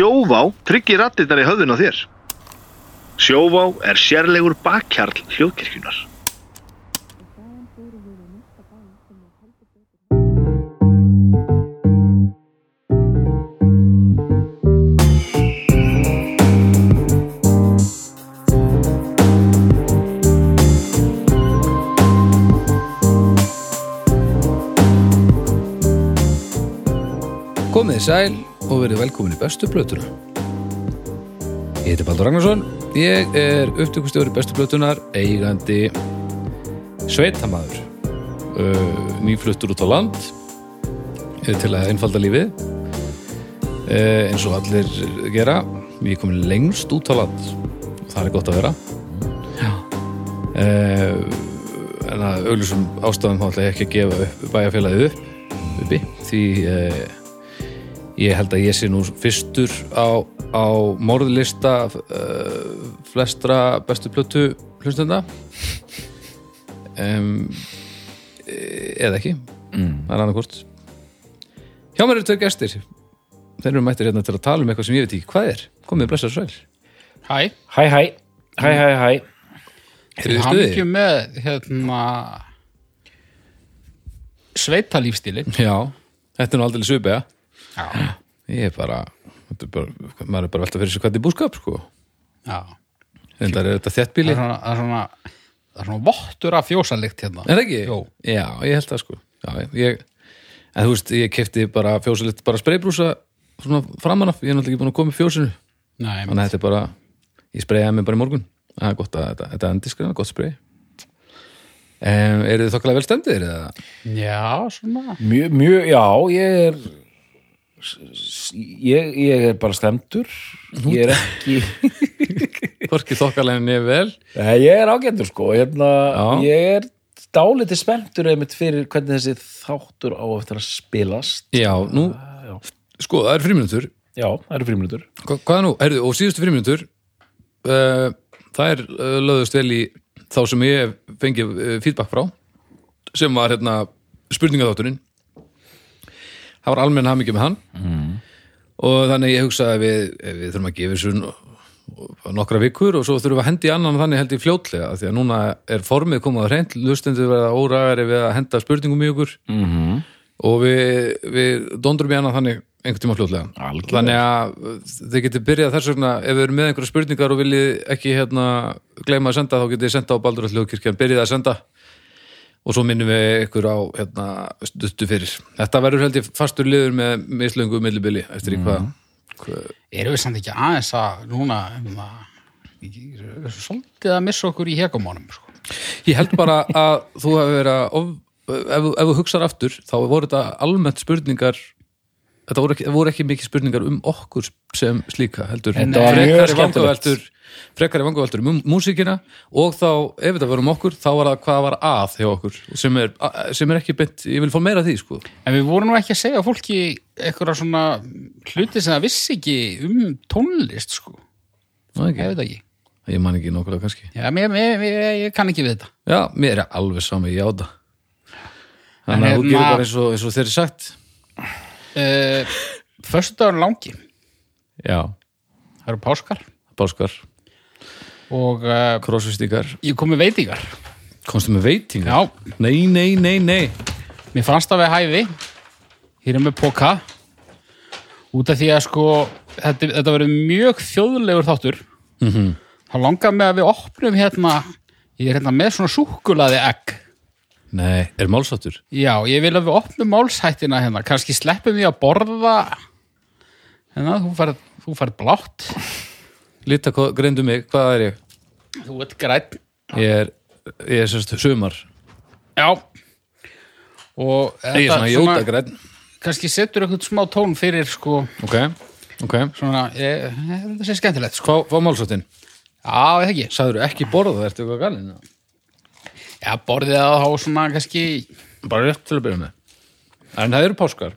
Sjóvá tryggir rattirnar í höfðun á þér. Sjóvá er sérlegur bakkjarl hljóðkirkjunar. Komið sæl og verið velkomin í bestu plötuna. Ég heiti Baldur Ragnarsson, ég er upptökustjóri bestu plötunar, eigandi sveitamaður, uh, nýfluttur út á land eh, til að einfalda lífið, uh, eins og allir gera. Við erum komin lengst út á land og það er gott að vera. Já. Uh, en að auðvitað ástæðum þá ætla ég ekki að gefa bæjarfélagið upp, uppi, því Ég held að ég sé nú fyrstur á, á morðlista uh, flestra bestu plötu hlustenda. Um, eða ekki. Mm. það er annað Hjá mér eru tveir gestir. Þeir eru mættir hérna til að tala um eitthvað sem ég veit ekki hvað er. Komið blessar sæl. Hæ, Hæ, hæ, hæ, hæ, hæ. Þið hann stuði? ekki með hérna sveitalífstíli Já, þetta er nú aldrei svipið Já, ég er bara, er bara maður er bara velta fyrir sig hvað þetta er búskap sko. já. Þetta er þetta er svona, það er svona, það er svona vottur af fjósalikt hérna. Er það ekki? Jú. Já, ég held það sko. Já, ég, En þú veist, ég kefti bara fjósalitt bara spreybrúsa svona framan af, ég er náttúrulega ekki búin að koma í fjósinu. Nei, þannig að þetta er bara, ég spreyjaði mig bara í morgun. Það er gott að þetta, þetta er gott sprey um, Eru þið þokkalega vel stemdir eða? já, svona. Mjög, mjög, já, ég er ég, ég er bara stemdur ég er ekki Hvorki þokkalega nefn vel. Ég er ágættur sko. Hérna, Já. ég er dálítið spenntur einmitt fyrir hvernig þessi þáttur á eftir að spilast. Já, nú, já, sko, það er fríminutur já það eru fríminutur Hva, Hvað er nú? Herðu, og síðustu fríminutur uh, það er uh, lögðust vel í þá sem ég hef fengið uh, feedback frá sem var hérna spurningaþátturinn það var almenn hafmyggja með hann mm. og þannig ég hugsaði að við, við þurfum að gefa þessu no- nokkra vikur og svo þurfum við að hendi annan þannig held ég fljótlega því að núna er formið komað að hreint lustendur verða óræðari við að henda spurningum í okkur mm -hmm. og við, við dondrum í annað þannig einhvern tíma fljótlega Algjörlega. þannig að þið getið byrjað þess vegna ef við erum með einhverja spurningar og viljið ekki hérna gleyma að senda þá getið þið senda á senda og svo minnum við ykkur á hérna, stuttu fyrir þetta verður held ég fastur liður með mislöngu millibili eftir í hvað hvað- Erum við samt ekki aðeins að núna hérna, svolítið að missa okkur í hekumónum sko. ég held bara að þú hefur verið að of, ef, ef þú hugsar aftur þá voru þetta almennt spurningar þetta voru ekki, voru ekki mikið spurningar um okkur sem slíka heldur. Þetta frekari vangaveltur frekari vangaveltur um músíkina og þá, ef þetta var um okkur þá var það hvað var að hjá okkur sem er, sem er ekki beint, ég vil fá meira því sko. En við vorum nú ekki að segja fólki eitthvað svona hluti sem það vissi ekki um tónlist sko. Ná, Ég ekki. veit það ekki. Ég man ekki nokkulega kannski. Já, mér, mér, mér, ég kann ekki við þetta. Já, mér er alveg sama, ég á En þannig að þú hérna- gerir bara eins og, eins og þeir er sagt uh, Föstudagur langi. Já, Það eru páskar. Báskar, og uh, krossvistíkar ég kom með veitingar. Komstu með veitingar? Já, nei, nei, nei, nei. Mér fannst það við hæfi. Hér er með póka út af því að sko þetta, þetta verður mjög þjóðlegur þáttur. Mm -hmm. þá langar mig að við opnum hérna. Ég er hérna með svona súkulaði egg nei, er málsáttur? Já, ég vil að við opnum málshættina hérna kannski sleppum við að borða hérna, þú færð, þú færð blátt Lita, greindu mig, hvað er ég? þú ert grætt Ég er, ég er sérst sumar Já og Ég er svona jóta græn kannski setur eitthvað smá tón fyrir sko Ok, ok svona, þetta sé skemmtilegt sko. Hvað var málsáttin? Já, ekki Sagður ekki borða, ertu eitthvað galinn? Já, borðið að þá svona kannski Bara rétt til að byrja með En það eru páskar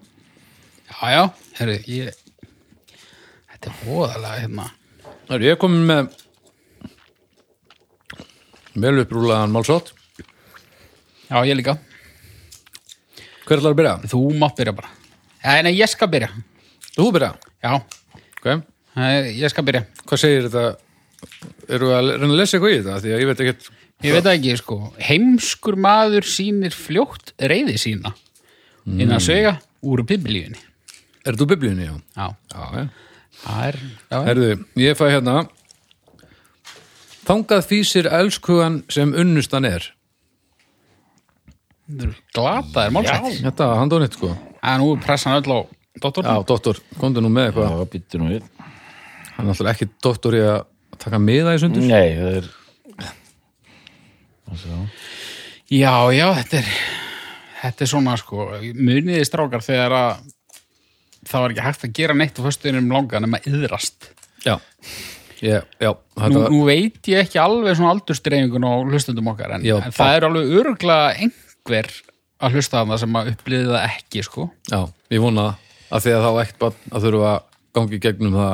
Já, já, herri, ég Þetta er voðalega hérna Það eru ég komin með vel upprúlaðan málsátt Já, ég líka Hver ætlar að byrja? Þú mátt byrja bara Já, nei, ég skal byrja Þú byrja? Já, Ok, Æ, Ég skal byrja. Hvað segir þetta? Erum við að reyna að lesa eitthvað í þetta? Því að ég veit ekkert Ég veit ekki, sko. Heimskur maður sýnir fljótt reyði sína innan svega úr biblíunni. Er þú biblíunni, já? Já, Já, já. Það er, já, Herðu, ég fæ hérna. Þangað fýsir elskugan sem unnustan er. Glata er málsætt. Þetta, hann dónið, sko. En nú er pressan öll á doktor. Já, doktor, komdu nú með eitthvað. Já, býttu nú við. Hann er náttúrulega ekki doktor í að taka miða í sundur. Nei, það er Já, já, þetta er þetta er svona sko muniði strákar þegar að það var ekki hægt að gera neitt á föstuðinum langa nema yðrast. Já, ég, já Nú, þetta, nú veit ég ekki alveg svona aldurstreifingun á hlustundum okkar en, Já, en það er alveg öruglega einhver að hlusta þarna sem að upplýði það ekki sko. Já, ég vona að því að þá ekkert bara að þurfa að gangi í gegnum það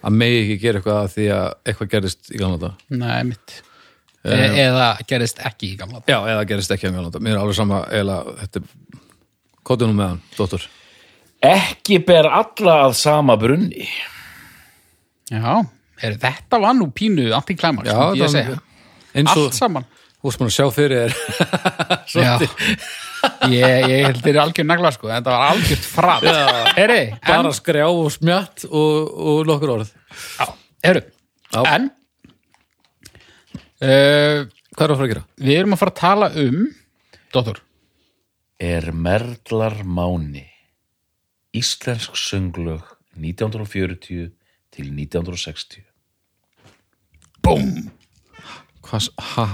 að megi ekki gera eitthvað að því að eitthvað gerist í gamla þetta Nei, mitt. Eða gerist ekki í gamla. Já, eða gerist ekki í gamla Mér er alveg sama, eða þetta er Kóttu nú með hann, doktor Ekki ber alla að sama brunni Já, er, þetta var nú pínu antiklæmaks, myndi ég segja. Allt saman. veist maður að sjá fyrir Já. ég, ég held þér algjör nagla sko, þetta var algjört fram. Heyri, en, bara skrjá og smjatt og, og nokkur orð já, Já. en uh, Hvað er að fara að gera? við erum að fara að tala um, Dóttor, Er Merlar Máni Íslensk sönglög 1940 til 1960 búm, Hvað, ha?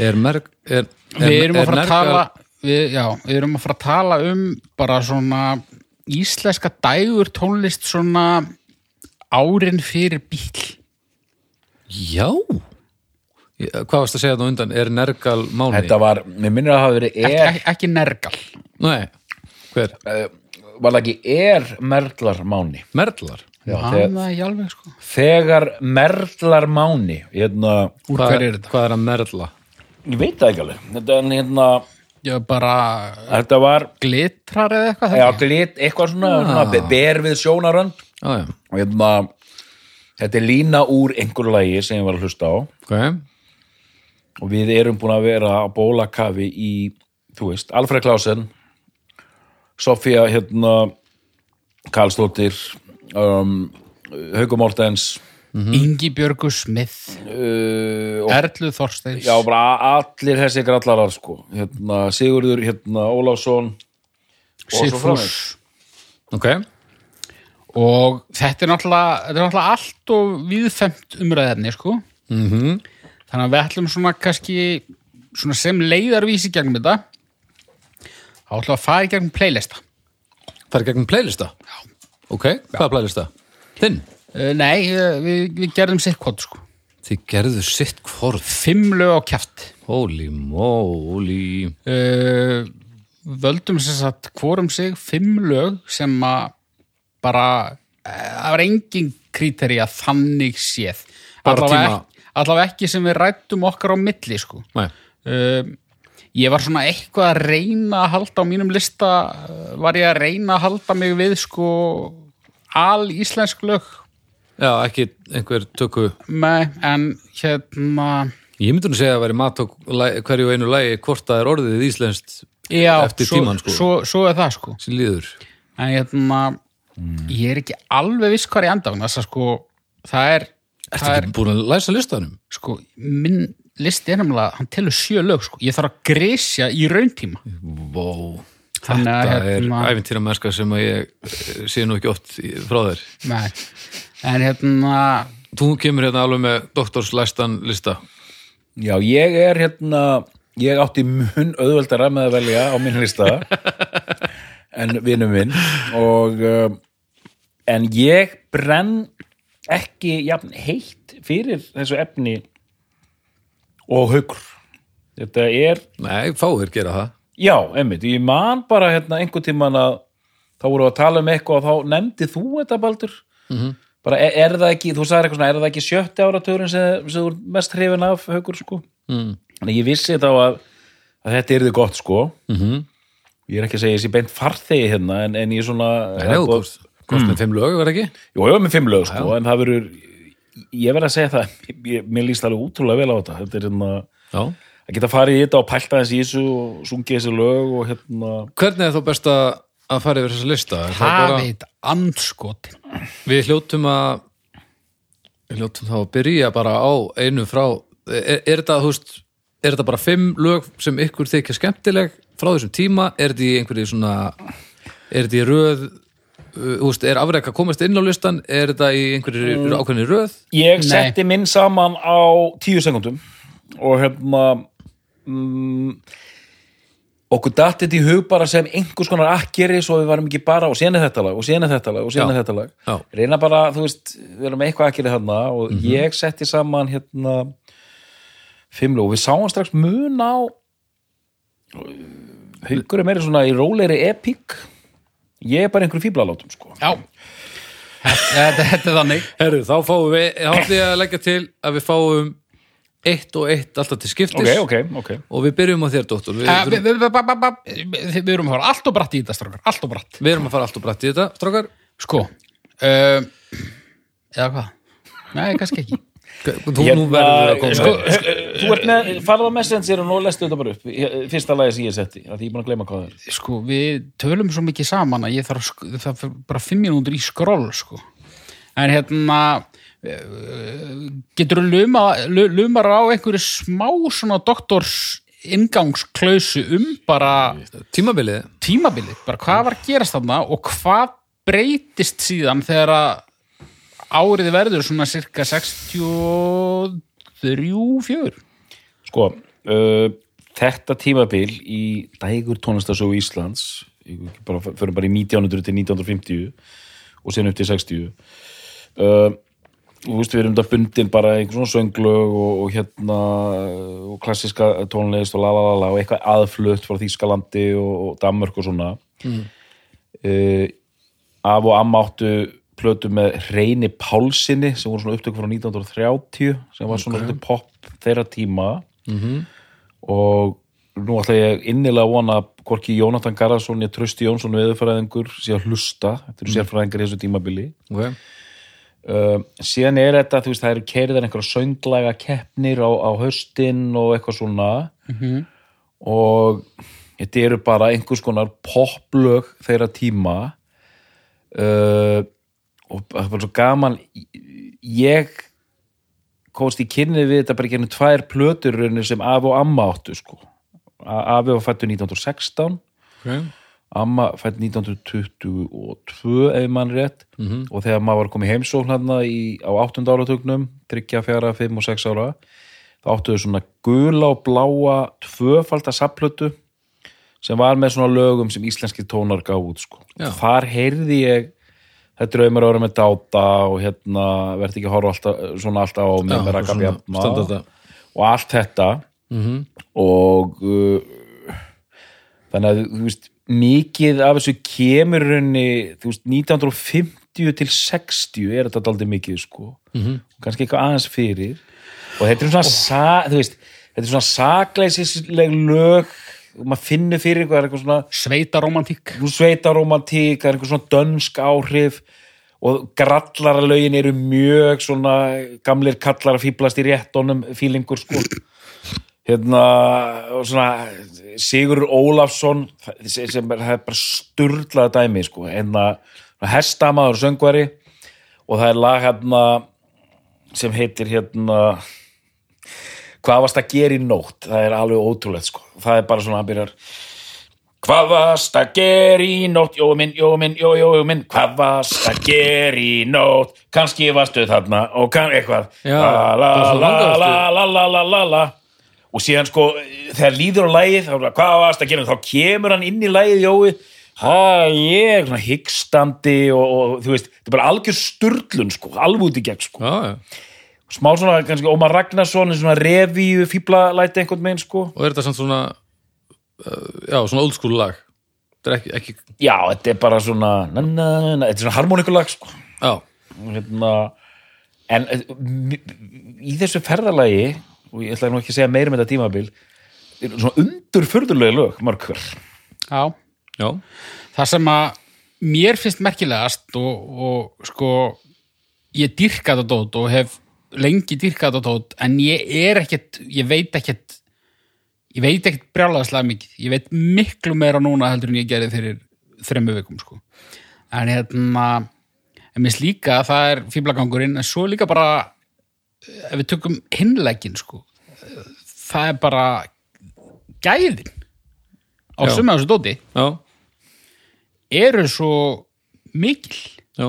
Er merg er, er, við erum að er fara að tala, við, já, við erum að fara að tala um bara svona íslenska dægur tónlist svona árin fyrir bíl. Já Hvað varst að segja þetta undan? Er nergal máni? Þetta var, mér minnir að það hafa verið Ekki, er, ekki, ekki nergal. Nei, hver? uh, var það ekki er Merlar Máni Merlar? Já, Það er ekki alveg sko. þegar Merlar Máni hérna, Úr Hvað, hverju er þetta? hvað er að merla? ég veit það ekki alveg þetta, er hérna, Já, bara þetta var glitrar eða eitthvað já, glit, eitthvað svona, svona be- ber við sjónarönd Já, já, og hérna þetta er lína úr einhverju lagi sem ég var að hlusta á ok og við erum búin að vera á bólakafi í, þú veist, Alfred Klausen Sofía hérna Karlsdóttir um, Haukur Mortens Ingi Björgu Smith uh, Erlu Þorsteins. Já, bara allir þessi grallarar sko, hérna Sigurður hérna framvegis. Sigfús. Ok, og þetta er náttúrulega, þetta er náttúrulega allt og viðfemt umræðarni sko. Mhm þannig að við ætlum svona kannski svona sem leiðarvísi gegnum þetta þá ætlum við að fara í gegnum playlista. Það er gegnum playlista? Já. Ok, hvað er playlista? Þinn? uh, nei, uh, við, við gerðum sitt kvot sko. Þið gerðu sitt hvort? Fimm lög á kjaft. Holy moly. Uh, völdum sem sagt hvorum sig fimm lög sem að bara eh, það var engin kríteri að þannig séð. Bara tíma- allavega ekki sem við rættum okkar á milli sko. Nei, uh, ég var svona eitthvað að reyna að halda á mínum lista uh, var ég að reyna að halda mig við sko al íslensk lög. Já, ekki einhver tökku með, en hérna Ég myndi nú segja að veri mat á læ- hverju einu lægi hvort það er orðið íslenskt já, Eftir svo, tímann, sko. svo, svo er það sko. Sem líður. En hérna ég er ekki alveg viss hvað ég enda þess að sko það er, Ertu það er ekki búin að læsa listanum? sko minn listi er nefnilega hann telur sjö lög sko. Ég þarf að gresja í rauntíma. Vó. Þetta er hérna- æfintýra mennska sem að ég eh, sé nú ekki oft frá þér. Nei. en hérna Þú kemur hérna alveg með doktorslæstan lista. Já, ég er hérna ég átti mun með að velja á minn lista en vinur minn og um, en ég brenn ekki jafn heitt fyrir þessu efni og haugur þetta er, Nei, fáir gera það já, einmitt ég man bara hérna einhvern tímann að þá voru að tala um eitthvað og þá nefndi þú þetta Baldur -hmm. bara er, er það ekki, þú sagði eitthvað svona er það ekki sjötti áratugurinn sem, sem þú er mest hrifin af haugur sko mm. Þannig ég vissi þá að, að þetta yrði gott sko Mm -hmm. ég er ekki að segja þessi beint farþegi hérna en, en ég svona Nei, kost með fimm lög, verð ekki? Jú, ég var með fimm lög, sko, en það verður ég verð að segja það, ég, mér líst alveg útrúlega vel á þetta, þetta er hérna Já. að geta farið í þetta og pælta þessi í þessu og sungið þessi lög og hérna Hvernig er þá best að fara yfir þessa lista? Er það Það bara, veit andskotin við hljótum að við hljótum þá að byrja bara á einu frá er, er þetta, þú veist, er þetta bara fimm lög sem ykkur þykja skemmtileg frá þessum tíma, er þetta í einhverju svona er þetta í röð þú veist, er afrek að komast inn á listan er þetta í einhverju mm. ákveðni röð? Ég Nei. setti minn saman á tíu sekundum og hérna mm, okkur datt þetta í hug bara sem einhvers konar akkeri svo við varum ekki bara og er þetta lag og er þetta lag og er þetta lag. Já. reyna bara, þú veist, við erum með eitthvað akkeri þarna og ég setti saman hérna fimm lög. Og við sáum strax mun á haugur er meira svona í rólegri epík ég er bara einhverju fíblalátum sko. Já. Þetta, þetta er þannig. Herru, þá fáum við, þá ætlum ég að leggja til að við fáum eitt og eitt alltaf til skiptis. Ok, ok, ok. Og við byrjum á þér, dóttur. Við, Eh, við, Við við- við- við- við- við erum að fara allt og bratt í þetta strákar Allt og bratt. Við erum að fara allt og brætt í þetta, strákar. Sko uh, Eða hvað? Nei, kannski ekki Þú nú verður að koma sko, með- Þú ert með, farðu á Messenger og nú lestu þetta bara upp. Í- Fyrsta lagi sem ég setti, að ég er búin að gleyma hvað það er. Sko, við tölum svo mikið saman að ég þarf það fyrir bara fimm mínútur í skroll sko. En hérna uh, getur þú luma, lu- lumar á einhverju smá svona doktors ingangsklausu um bara tímabilið? tímabilið, bara hvað var að gerast þarna og hvað breytist síðan þegar að árið verður svona cirka 63-4 Sko, uh, þetta tímabil í dægur tónlistasögu Íslands fyrir bara í 1900 til 1950 og sen upp til 60 uh, og þú veist við erum þetta bundin bara einhver svona sönglög og, og hérna og klassiska tónlist og lalalala og eitthvað aðflutt frá Þýskalandi og, og Danmörk og svona mm. af og amma áttu plötu með Reyni Pálsinni sem voru svona upptöku frá 1930 sem var svona okay. pop þeirra tíma. -hmm. og nú ætla ég innilega að vona hvorki Jónatan Garðarsson ég Trausti Jónsson veðurfræðingur sé að hlusta, þetta eru sérfræðingar í þessu tímabili. Okay. uh, síðan er þetta, veist, það eru keiriðar einhverja sönglaga keppnir á, á haustin og eitthvað svona. Og þetta eru bara einhvers konar poplög þeirra tíma. Uh, og það var svo gaman ég komst í kynni við þetta bara ennum tvær plötur sem af og amma áttu sko afi var fættur 1916 Okay. amma fætt 1922 ef mann rétt -hmm. og þegar maður var komið heimsókn í, á 8. áratugnum 3, 4, 5 og 6 ára þá áttu þau svona gula og bláa tvöfalda sapplötu sem var með svona lögum sem íslenski tónar gaf út sko. Þar heyrði ég þetta draumar ára með dáta og hérna verði ekki að horfa alltaf, svona alltaf á mig með Raka standarda. og allt þetta. Og uh, þannig að þú veist mikið af þessu kemur í rauninni, þú veist, 1950 til 60 er þetta aldrei mikið sko, -hmm. kannski eitthvað aðeins fyrir. Og þetta er svona sa, þú veist, þetta er svona sakleisisleg lög og maður finnur fyrir eitthvað, það er eitthvað svona sveitaromantík sveitaromantík, það er einhver svona dönsk áhrif og grallaralögin eru mjög svona gamlir kallar að fýblast í réttonum fílingur sko. Hérna og svona Sigur Ólafsson sem er, er bara sturlaða dæmi sko, hérna hestamaður söngvari og það er lag hérna sem heitir hérna hvað varst að gera í nótt? Það er alveg ótrúlegt sko. Það er bara svona að byrjar Hvað varst að gera í nótt, jó minn, jó minn, jó, jó, jó minn, hvað varst að gera í nótt, kannski varstu þarna og kann eitthvað, Já, la la la la langaðastu. la la la la la la. Og síðan sko, þegar líður á lægið, hvað varst að gera, þá kemur hann inn í lægið, jói, hæ, ég, svona hyggstandi og, og þú veist, þetta er bara algjör sturlun sko, alveg út í gegn sko, Já, já. Smá svona, kannski Ómar Ragnarsson, svona revíu, fíblalæti einhvern veginn sko, og er þetta samt svona uh, já, svona old school lag? Þetta er ekki, ekki já, þetta er bara svona, na, na, na, þetta er svona harmonikulag sko, já, hérna en eh, í þessu ferðalagi og ég ætla nú ekki að segja meira um þetta tímabil svona undur furðulegu lög mörg hver. Já, já, það sem að mér finnst merkilegast og, og sko ég dyrka þetta dót og hef lengi dyrka þetta dót en ég er ekkert, ég veit ekkert ég veit ekkert brjálaðslega mikið ég veit miklu meira núna heldur en ég gerði fyrir þremmu vikum sko. en hérna en slíka að það er fíblagangurinn en svo líka bara ef við tökum hinleggin sko það er bara gæðin á Já. summa þessu dóti já, eru svo mikil já,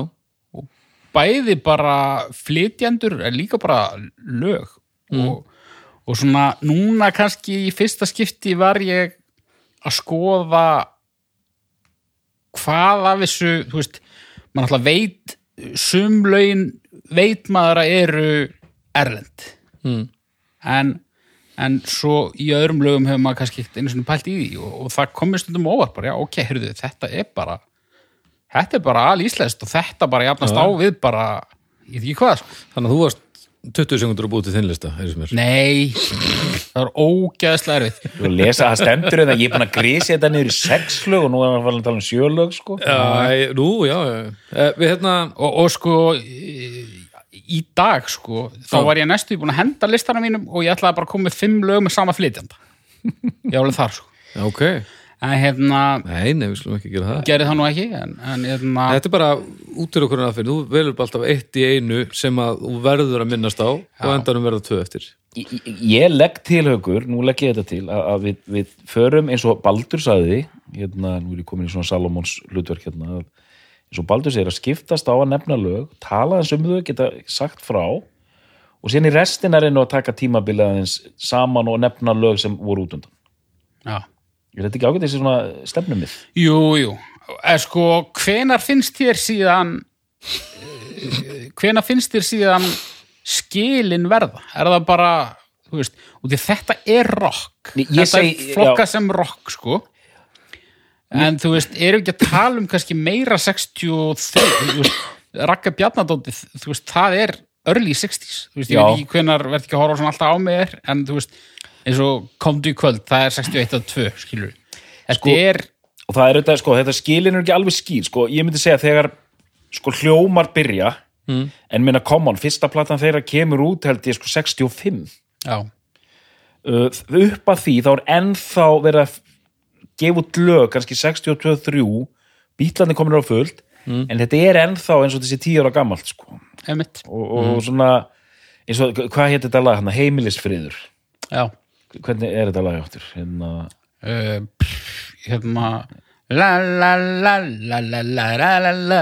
bæði bara flytjandur en líka bara lög. Og, og svona núna kannski í fyrsta skipti var ég að skoða hvað af þessu þú veist, maður alltaf veit sumlaugin veit maður að eru erlend. Mm. en, en svo í öðrum lögum hefur maður kannski einu svona pælt í því og, og það komið stundum óvart bara, já ok, heyrðu, þetta er bara þetta er bara alíslenskt og þetta bara jafnast á við bara, ég veit ekki hvað sko. þannig að þú varst 20 sekundur að búið til þinn lista. Nei, það er ógeðslega erfið Þú lesa það stendur en ég er búin að grísi þetta niður í sex lög og nú er hann að tala um sjö lög sko. já, nú, já, Eh, við hérna, og, og sko í, dag sko þá var ég næstu búin að henda listana mínum og ég ætlaði bara að koma með fimm lög með sama flytjanda. Ég var alveg þar sko. Já, ok en hérna, nei, nei, við slum ekki gera það. gerði það nú ekki en, en hérna, Þetta er bara út úr okkur aðferð, þú velur bara alltaf eitt í einu sem að þú verður að minnast á og endanum verða tvö eftir. Ég, ég- legg til haugur, nú legg ég þetta til að, að við, við förum eins og Baldur sagði hérna, nú er ég komin í svona Salomons hlutverk hérna, að eins og Baldur segir að skiptast á að nefna lög, tala eins um þau geta sagt frá og síðan í restina reyna að taka tímabilið aðeins saman og nefna lög sem voru út undan. Já er þetta ekki ágætt þessi svona stefnumið? Jú, jú. Er sko, hvenar finnst þér síðan eh, hvenar finnst þér síðan skilin verða? Er það bara, þú veist, og þetta er rock. Ég þetta segi- er flokka já. sem rock, sko. En þú veist, erum við ekki að tala um kannski meira 63, þú veist, Rakka Bjarnadóti, þú veist, það er early 60s, þú veist, ég Já. veit ekki hvenar verð ekki að horfa svona alltaf á mig er, en þú veist, eins og komdu í kvöld, það er 61 og 2, skilur. Þetta Sko- er, og það er þetta, sko, þetta skilin er ekki alveg skýr sko, ég myndi segja þegar sko hljómar byrja Mm. en minna common, fyrsta platan þeirra kemur út held ég sko 65 já, uh, upp að því þá er ennþá verið að gefa út lög, kannski 62-3 bítlandi komin á fullt Mm. en þetta er ennþá eins og þessi 10 ára gamalt sko. og, og svona eins og, hvað hétt þetta lag, heimilisfriður Já. Hvernig er þetta lag áttur hérna, Uh, pff, hérna la la la la la la la la la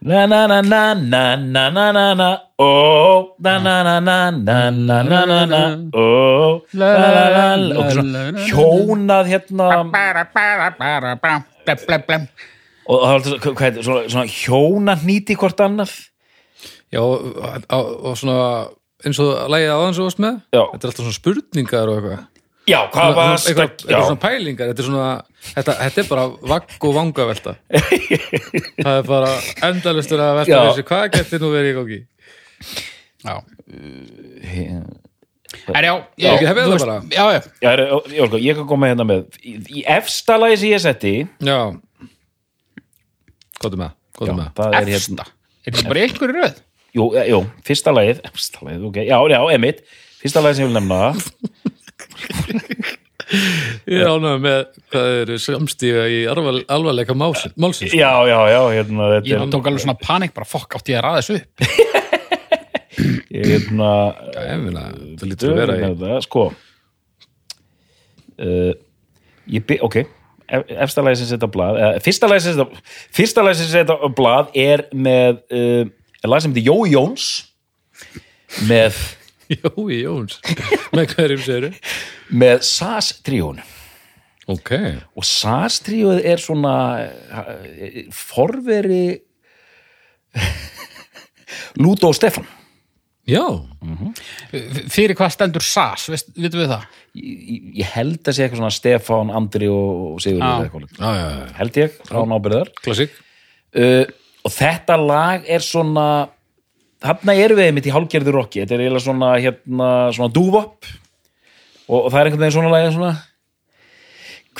na na na na na na na na na oh na na na na na na na na na oh la la la la og svona hjónað hérna bara bara bara bara blem blem blem og það heitir, svona, svona hjóna hnýti hvort annað Já, og svona eins og lægið aðeins og varst með? Já. Þetta er alltaf svona spurningar og eitthvað. Já, hvað var Svona- eitthvað, eitthvað svona pælingar þetta er, svona, þetta, þetta er bara vagg og vangavelta. Það er bara endalustur að velta þessi hvað getur nú verið í gangi? Já. Er já Já, ég, þú það bara. já já. Já, er, ég, sko, ég kan koma hérna með í, í efsta lagi sem ég setti Já. Góðu með, það er hérna efsta. Er þetta bara í röð jú, eh, jú, fyrsta lagið, efsta lagið, ok, já, já, emitt fyrsta lagið sem ég vil nefna. Ég ánægð með hvað eru samstíga í alvar, alvarleika málsins, málsins. já, já, já, hérna þetta ég er, tók alveg svona panik bara fokk átti ég að ræða þessu upp? Ég, hérna Ég meina, það lítur að vera í þetta, sko uh, ég by, ok ef- efsta lagið sem setja á blað eða, fyrsta lagið sem setja fyrsta lagið sem setja á blað er með uh, er lag sem heitir Jói Jóns með Jói Jóns? Með hverjum segiru? með SAS tríón Ok. Og SAS tríóð er svona uh, forveri Lúdó og Stefán. Já, fyrir hvað stendur SAS, vitum við það? Ég, ég- held að sé eitthvað svona Stefán, Andri og, eða eitthvað. já, já, já. held ég, frá nábyrðar Klassik uh, og þetta lag er svona þarna erum við einmitt í hálgerðu rocki. Þetta er eiginlega svona hérna svona dúvop og, og það er einhvern veginn svona lag svona.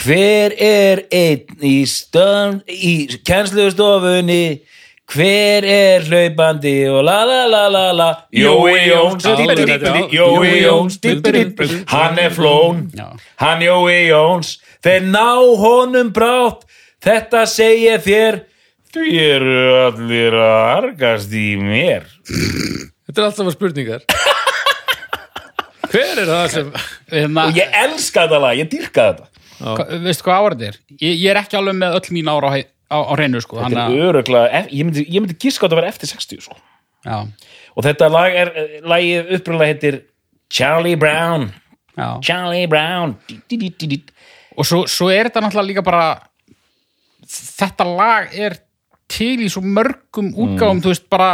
Hver er einn í, stön, í kennslustofunni? Hver er hlaupandi og la la la la la? Jói Jóns. Jói Jóns. Hann er flón, hann Jói Jóns. Þeir ná honum brátt. Þetta segja þér Því eru allir að argast í mér Þetta er alltaf spurningar Hver er það sem Hérna, Og ég elska þetta lag, ég dýrka þetta hva- veistu hvað ára þetta er? Ég, ég er ekki alveg með öll mín ára á, hei- á, á hreinu sko, Þetta þannig er öruglega, ég myndi, ég myndi giska á þetta að vera eftir 60 sko. já, Og þetta lag er, lagið upprunlega heitir Charlie Brown já. Charlie Brown dí, dí, dí, dí, dí. og svo, svo er þetta náttúrulega líka bara þetta lag er til í svo mörgum útgáfum, þú veist, bara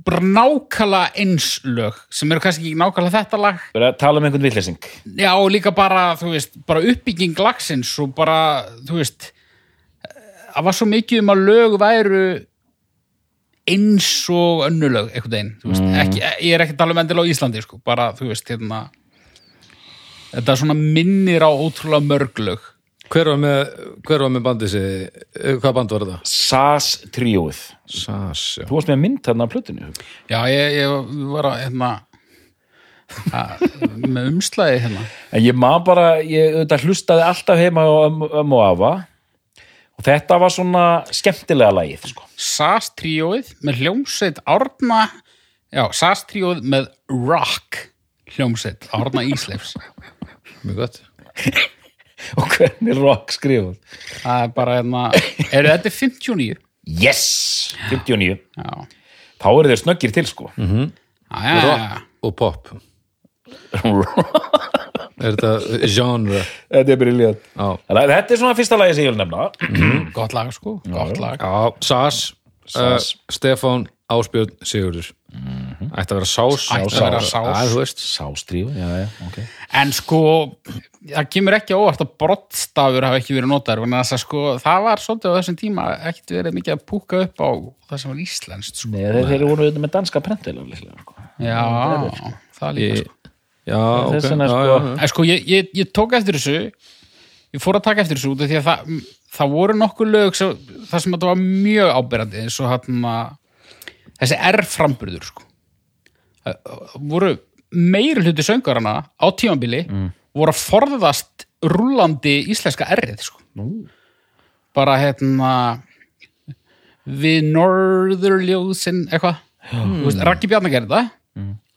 bara nákvæmlega eins lög sem eru kannski ekki nákvæmlega þetta lag. Bara tala um einhvern villesing já, og líka bara, þú veist, bara uppbygging lagsins og bara, þú veist það var svo mikið um að lög væru eins og önnulög, einhvern veginn, þú veist, ekki, ég er ekki að tala um endilega á Íslandi, sko, bara, þú veist, hérna þetta svona minnir á ótrúlega mörg lög Hver var með, hver var með bandið sig? Hvað band var þetta? Sas tríóið. Sas, já. Þú varst með mynd þarna á plötunni Já, ég, ég var að hérna að, með umslæði hérna. En ég maður bara, ég auðvitað hlustaði alltaf heima á ömmu og afa og þetta var svona skemmtilega lagið sko. SAS tríóið með hljómsveit Árna já, SAS tríóið með Rock hljómsveit Árna Ísleifs. Mjög gott og hvernig rock skrifuð það er bara hérna er þetta er 59 Yes, 59 já, Þá eru þeir snöggir til sko. Já, já, já, já. Og pop. Er þetta genre? Þetta er briljant. Já, Þetta er svona fyrsta lagi sem ég vil nefna. Gott lag sko, gott lag. Já Sas, Sas. Uh, Stefán Ásbjörn Sigurður Ætti að vera Sás Ætti að vera Sás. Sástríu, já, já, ok en sko það kemur ekki óvart að brottstafur hafa ekki verið notaður að sko það var svolítið á þessum tíma ekkert verið mikið að púka upp á það sem var íslenskt sko. Nei, þeir, eru voru auðvitað með danska prentil sko. já, það líka sko Já, ok já, sko- já. En sko, ég, ég, ég tók eftir þessu ég fór að taka eftir þessu út því að það, það voru nokkuð lög sem, það sem þetta var mjög ábyrjandi eins og hann þessi R-framburður sko. Það voru meiri hluti söngarana á tímabili voru að forðast rúlandi íslenska R-ið sko. bara hérna við norðurljóðsinn eitthvað. Veist, Raggi Bjarnar gerði það.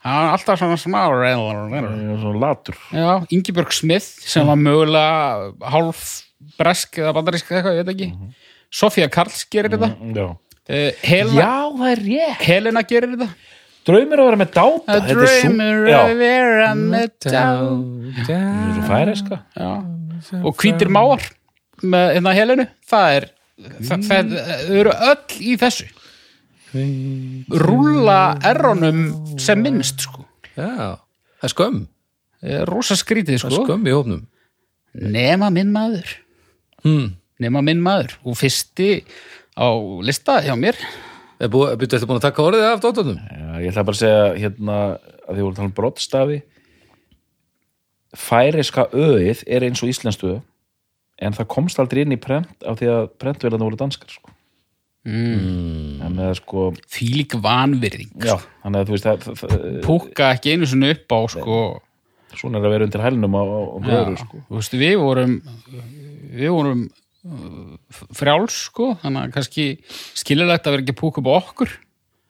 Hann er alltaf svona smá Svona latur. Já, Ingibjörg Smith sem var mögulega hálf bresk eða bandarísk eitthvað, ég veit ekki. Sofía Karls gerir þetta. Já, uh, Helena, já það rétt. Helena gerir þetta Draumir að vera með dáta A þetta er sú- dreamer Já, of vera með er svo færiska Já, og hvítir máar með hérna Helenu, það er það, það, þau eru öll í þessu. Rúlla erronum sem minnst sko. Já, það er skömm. Það er rosa skrítið Það er sko. skömm í hópnum. Nema minn maður. Hmm. nema minn maður. Og fyrsti á lista hjá mér búið, byrju, þetta búin að taka orðið af dóttunum? Ég ætla bara að segja hérna að því voru að tala um brottstafi færiska öið er eins og íslensku en það komst aldrei inn í prent af því að prentvélarna voru danskar sko. mm. sko því lík vanvirðing já, þannig að þú veist púka ekki einu sinni upp á sko, svona er að vera undir hælnum á, á, á já, gröður sko. við vorum við vorum frjáls sko, þannig að kannski skilulegt að vera ekki að púka upp á okkur.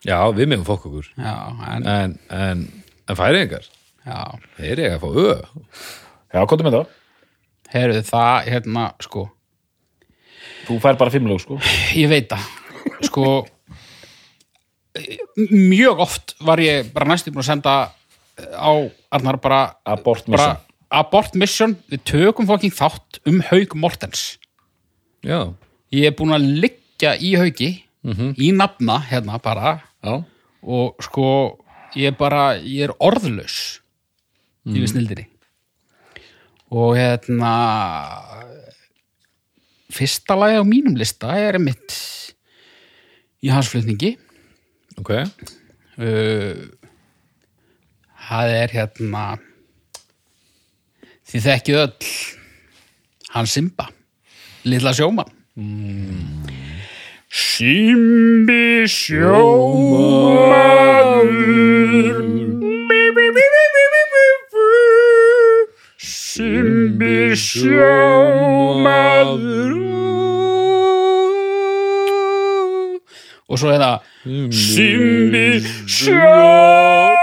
Já, við meðum fokk okkur. Já, en, En, en, en færingar já, Þeir eru að fá ö. Já, komdu með það, heyrðu það hérna, sko. Þú fær bara fimm lög sko. ég veit það. Sko mjög oft var ég bara næstu búin að senda á Arnar bara Abort bara mission. abort mission. Við tökum fokking þátt um Haug Mortens Já, ég er búin að liggja í Haugi í nafna hérna bara. Já, og sko ég er bara, ég er orðlaus mm. yfir snildinni. Og hérna fyrsta lagi á mínum lista er mitt í hans flutningi ok. Uh, það er hérna þið þekkið öll hann Simba litla sjómann. Simbi sjómann Simbi sjómann og svo er það Simbi sjómaður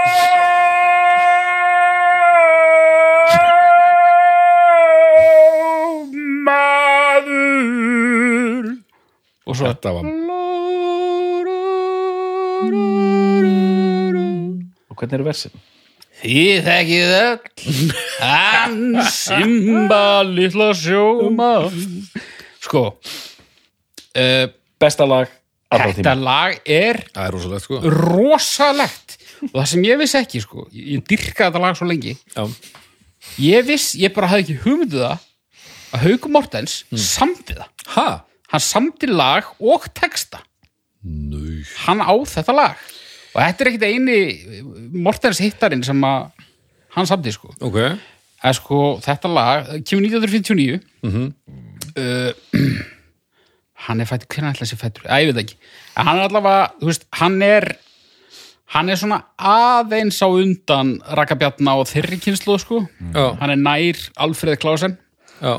Þetta var Og hvernig er versin? Þið þekkið öll Hann Simba litla sjómann Sko uh, Besta lag Þetta lag er Það er rosalegt sko. rosalegt. Og það sem ég vissi ekki sko ég ég dyrkaði þetta lag svo lengi. Já, ég viss, ég bara hafði ekki hugmynduð það að Haukur Mortens mm. samdi það. Ha? Hann samdi lag og texta. Nau hann á þetta lag. Og þetta er ekkit eini Mortens hittarinn sem að hann samdi sko. Ok. Að sko þetta lag, kemur 1959 Mhm. uh, hann er fættur hvernig ætla sér fættur, að ég veit ekki. En hann er allavega, þú veist, hann er hann er svona aðeins á undan Rakabjarna og þeirri kynslu sko, Já, hann er nær Alfreð Klausen já.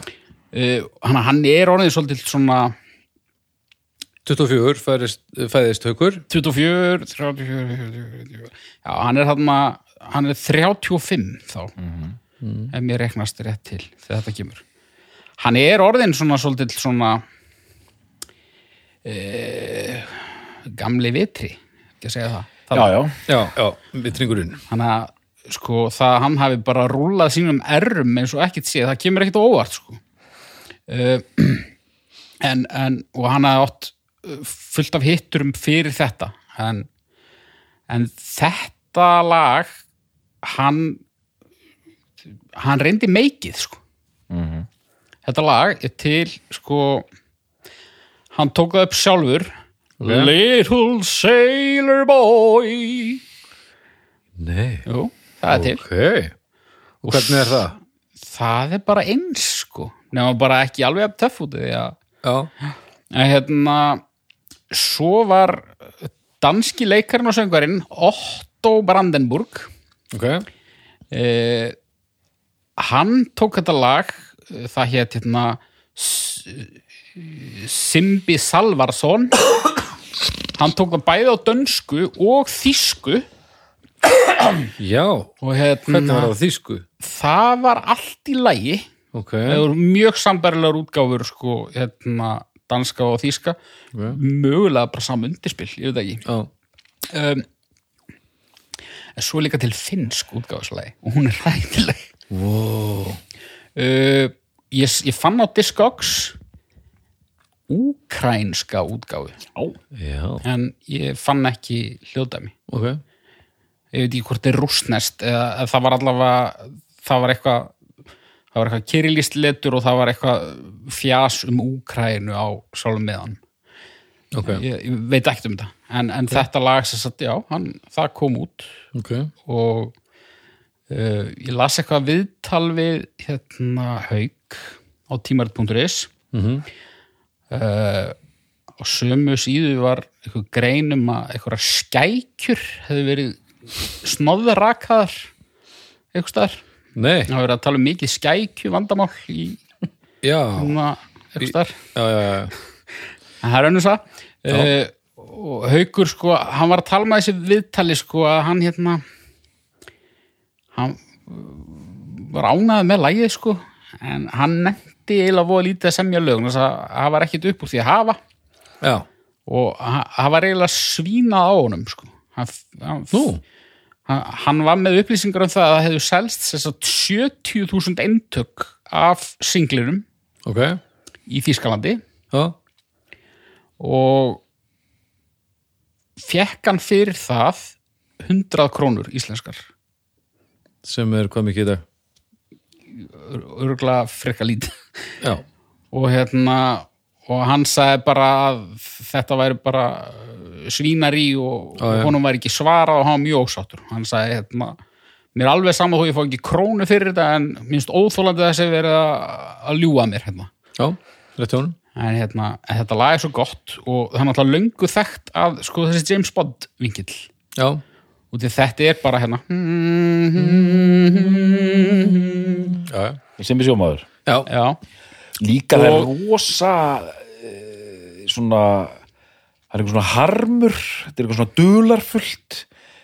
Uh, hann er orðið svolítið svona 24 fæðist, fæðist haukur. 24, 34 44, já, hann er hann hann er 35 þá ef mér reknast rétt til þegar þetta kemur. Hann er orðin svona svolítið svona e, gamli vitri ekki að segja það. Já, það, já, Já, já, vitringurinn. Hann að sko það hann hafi bara rúlað sínum errum eins og ekkert sé, það kemur ekkert óvart sko. Uh, en, en og hann hafi átt fullt af hitturum fyrir þetta. En, en þetta lag hann hann reyndi meikið sko. Þetta lag er til sko hann tók það upp sjálfur. Little Sailor Boy. Nei. Jú, það er til. Ok. Og hvernig er það? það er bara eins sko. Nema bara ekki alveg að töff út því að Já. En hérna svo var danski leikarinn og söngvarinn Otto Brandenburg. Ok. Eh, hann tók þetta lag eh, það hétt hérna Simbi Salvarsson. Hann tók það bæði á dönsku og þýsku. Já. Og hérna Hvernig var það á þýsku? það var allt í lagi. Ok. Það voru mjög sambærilegar útgáfur sko, hérna, danska og þýska mögulega bara saman undirspill ég veit ekki. Já. Um, en svo líka til finnsk útgáfuslægi og hún er ræðileg Wow uh, ég, ég fann á Discogs úkrænska útgáfu. Á, Já. En ég fann ekki hljóðdæmi. Ok. Ég veit ekki hvort það er rústnest eða, eða það var allavega það var eitthvað það var eitthvað kirilist letur og það var eitthvað fjas um Úkrænu á sálum meðan Ok. Ég, ég veit ekkert um þetta. En, en þetta lag sem sagt, já, hann, það kom út. Ok. Og uh, ég las eitthvað viðtal við hérna haug á tímarit.is Mhm. uh, og sömu síðu var eitthvað grein um að eitthvað skækjur hefði verið snóðrakaðar eitthvað staðar Nei. Það verið að tala um mikið skækju vandamál í eitthvað staðar. Já, já, já. Það er önnur það uh, og Haukur sko, hann var að tala með þessi viðtali sko að hann hérna hann uh, var ánæður með lægið sko en hann nefndi eiginlega voða lítið að semja lögn þess að það var ekkit upp úr því að hafa. Já. Og ha- það var eiginlega svínað á honum sko. Hann, hann, Nú hann, var með upplýsingar um það að það hefðu selst þess að 70.000 eintök af singlinum Ok. í Þýskalandi. Já. Og fekk hann fyrir það 100 krónur íslenskar. Sem er hvað mikið í dag? Örgulega frekka lítið. Og hérna og hann sagði bara að þetta væri bara uh, svínari og Já, já. honum væri ekki svara og hann var mjög ósáttur. Hann sagði hérna mér er alveg sama þó ég fá ekki krónu fyrir þetta en minnst óþólandi þessi verið að, að ljúga mér hérna. Já, rétt honum. En hérna, þetta lag er svo gott og það er náttúrulega löngu þekkt af sko þessi James Bond vinkill. Já, og því þetta er bara hérna já, já. Sem er sjómaður. Já, já, líka það er Og- rosa uh, svona það er eitthvað svona harmur þetta er eitthvað svona dularfullt.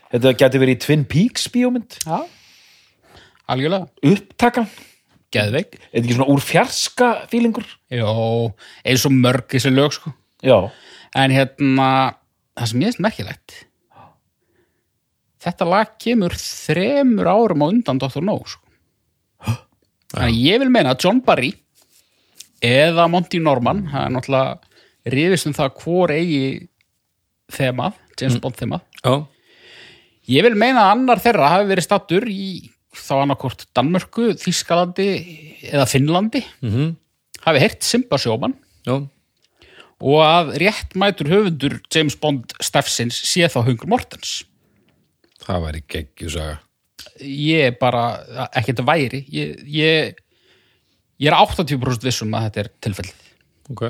Þetta geti verið í Twin Peaks bíómynd. Já. Algjörlega, upptakan, geðveik. Er þetta ekki svona úr fjarska fílingur? já, eins og mörg þessi lög sko. Já, en hérna, það sem ég veist merkilegt þetta lag kemur þremur árum á undan Dr. No sko. þannig að ég vil meina að John Barry eða Monty Norman það er náttúrulega rifist um það hvor eigi þemað, James Bond þemað já, ég vil meina að annar þeirra hafi verið stattur í þá annarkort Danmörku, Þískalandi eða Finnlandi. Mhm, hafi heyrt Simba sjóman já. Og að réttmætur höfundur James Bond stafsins sé þá Hungur Mortens. Það væri geggjusaga ég er bara ekkert væri ég, ég, ég er 80% vissum að þetta er tilfellið. Ok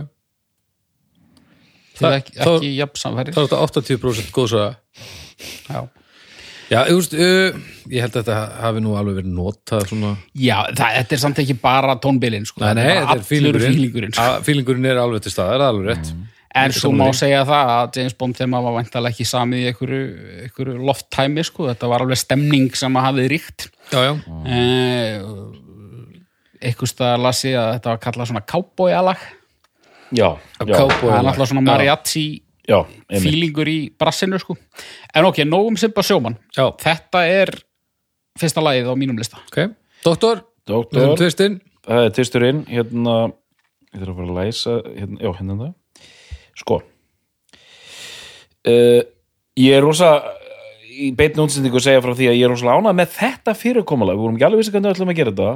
er ekki, þá- ekki jafn samfæri Það er þetta 80% góðsaga já. Já, veist, uh, ég held að þetta hafi nú alveg verið notað svona. Já, það, þetta er samt ekki bara tónbilin sko. Nei, nei, þetta er fílingurinn fílingurinn sko. Að- Fílingurinn er alveg til staðar, alveg rétt. En svo má segja það að James Bond þema var væntalega ekki samið í einhverju, einhverju lofttæmi sko. þetta var alveg stemning sem að hafið ríkt. Já, já, eh, einhvers staðar las ég að þetta var kallað svona cowboyalag já, já, það er náttúrulega svona mariachi já fílingur í brassinu sko. en ok, nógum Simba sjóman. Já, þetta er fyrsta lagið á mínum lista. Ok. Doktor, við höfum Doktor, tvistinn það er tvisturinn hérna, ég þarf að fara að læsa hérna, já, hérna það. Sko uh, ég er rosa í beinni útsendingu að segja frá því að ég er rosa ánað með þetta fyrirkomulega, við vorum ekki alveg vissi hvernig við ætlum að gera þetta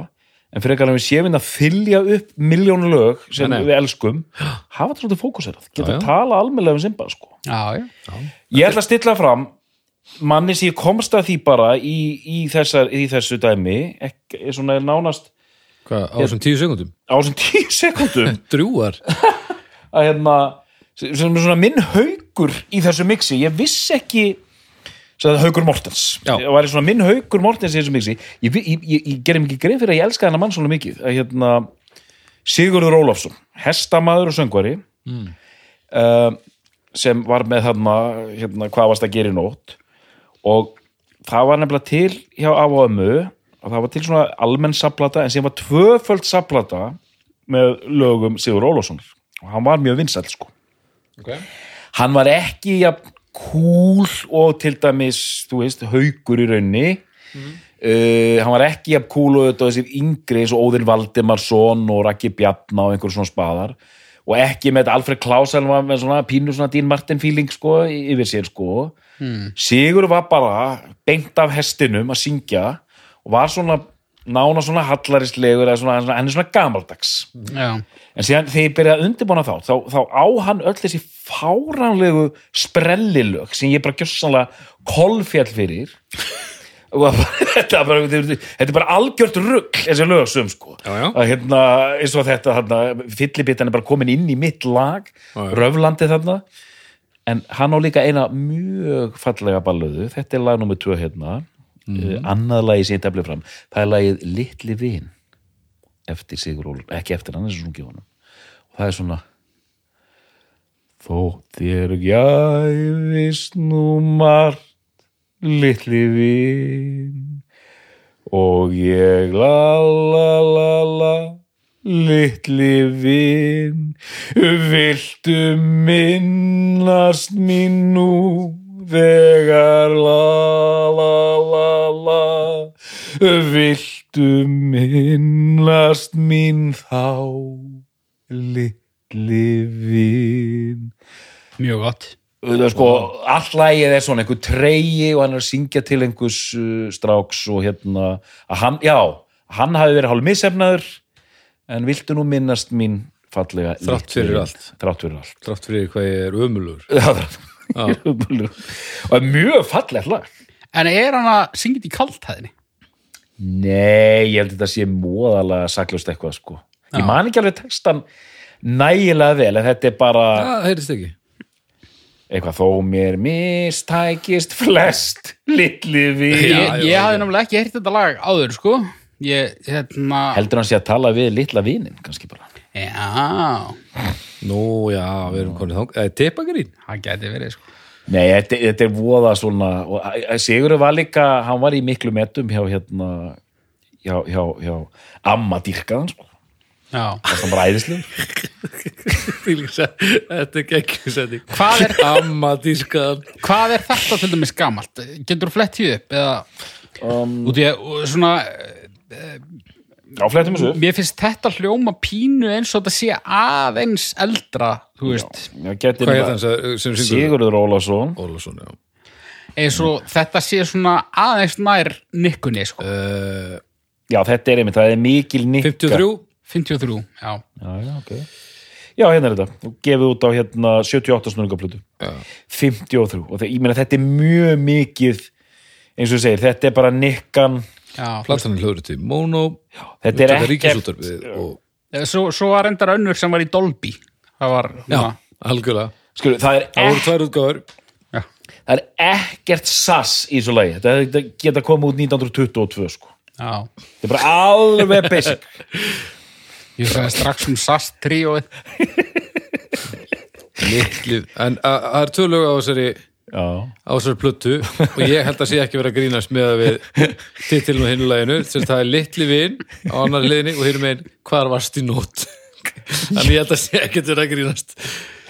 en fyrir ekki alveg við séum inn að fylja upp miljónu lög sem Nei, nei. við elskum hafa þetta svolítið fókuserað, geta Já, að tala almennilega um Simba sko já, já. Ég ætla að stilla fram manni sem ég komst að því bara í, í, þessar, í þessu dæmi ekki, er svona nánast Hvað, á þessum tíu sekundum? á þessum tíu sekundum Drúar að hérna sem er svona minn haugur í þessu mixi ég vissi ekki sem það haugur Mortens. Já. það var svona minn haugur Mortens í þessu mixi. Ég, ég, ég, ég gerði mikið grein fyrir að ég elska hennar mann svona mikið. Að hérna Sigurður Ólafsson, hestamaður og söngvari uh, sem var með þarna hérna, hvað varst að gera í nótt. Og það var nefnilega til hjá af og og það var til svona almenn saplata en sem var tvöföld saplata með lögum Sigur Ólafssonar. Og hann var mjög vinsæll sko. Okay. hann var ekki ja, cool og til dæmis þú veist, haugur í raunni uh, hann var ekki ja, cool og þetta þessir yngri eins og Óðinn Valdimarsson og Raggi Bjarna og einhver svona spaðar. Og ekki með þetta Alfred Klausen var með svona pínu svona Dean Martin feeling sko yfir sér sko. Sigur var bara beint af hestinum að syngja og var svona nána svona hallarislegur svona, svona, hann er svona gamaldags. Já. en síðan þegar ég byrjaði að undirbúna þá, þá þá á hann öll þessi fáránlegu sprellilög sem ég bara gjössanlega kolfjall fyrir. Þetta, er bara, þetta er bara algjört rugg þessi lög sum sko. Já, já. að hérna, eins og þetta þarna, fyllibitan er bara komin inn í mitt lag Já, röflandi þarna. En hann á líka eina mjög fallega ballöðu, þetta er lag nummer 2 hérna, mm. annað lagi sem ég tefli fram, það er lagið Litli vin eftir Sigur Ól, ekki eftir hann, þessu sungi honum og það er svona þó þér gæfist nú margt litli vin og ég la la la la litli vin viltu minnast mín nú þegar la la la la viltu minnast mín þá litli vin. Mjög gott. Það er sko, allt lagið er svona einhver treyji og hann er að syngja til einhvers uh, stráks og hérna að hann, já, hann hafi verið hálf missefnaður en viltu nú minnast mín fallega Þrátt fyrir allt. þrátt fyrir fyrir hvað ég er ömulur Já, það- og er mjög lag. En er hann að syngja þetta í kaltæðinni? Nei, ég held að þetta sé móðalega saklust eitthvað sko. Ég man ekki alveg textan nægilega vel en þetta er bara ekki. Eitthvað þó mér mistækist flest litli við ég, Já, já, ég já. hafði náttúrulega ekki heyrt þetta lag áður sko. Ég, hérna heldur hann sé að tala við litla vinin kannski bara já, Nú, já, við erum konið þóng Eða tippagrín það geti verið sko Nei, þetta, þetta er voða svona og Sigurður var líka, hann var í miklu metum hjá hérna hjá, hjá, hjá amma dýrkaðan sko. já. það var æðislu Þetta er geggjum setting Hvað er, hvað er þetta til dæmis gamalt? Getur þú flett því upp? Eða, um, út í að, svona á flettum þessu mér finnst þetta hljóma pínu eins og þetta sé aðeins eldra þú veist, Já, geti Hvað heit bara- hann sem- sem syngur? Sigurður Ólafsson Ólafsson, já. Eins og þetta sé svona aðeins nær nikkunni sko, uh, Já, þetta er einmitt, það er mikil nikka. 53 53 já, Já, já, ok. Já, hérna er þetta, og gefið út á hérna 78 snurgaplutu Já. 53, og það, ég meina þetta er mjög mikið eins og þú segir, þetta er bara nikkan. já. Platan er hljóður til Mono. Þetta er ekkert og, Eh, Svo, svo var endar önnur sem var í Dolby. Það var Já, Skulu, það er, Það voru ek, tvær útgáður já. það er ekkert sass í þessu lagi, þetta þetta geta komið út 1922 sko. Já. Þetta er bara alveg basic. Ég sagði strax um SAS tríóið. En það er tvö lög á þessari á þessari plötu og ég held að sé ekki verið að grínast með að við titilum og hinnuleginu sem það er litli vin á annari liðinni og hinum einn hvar varst í nót þannig ég held að sé ekki verið að grínast.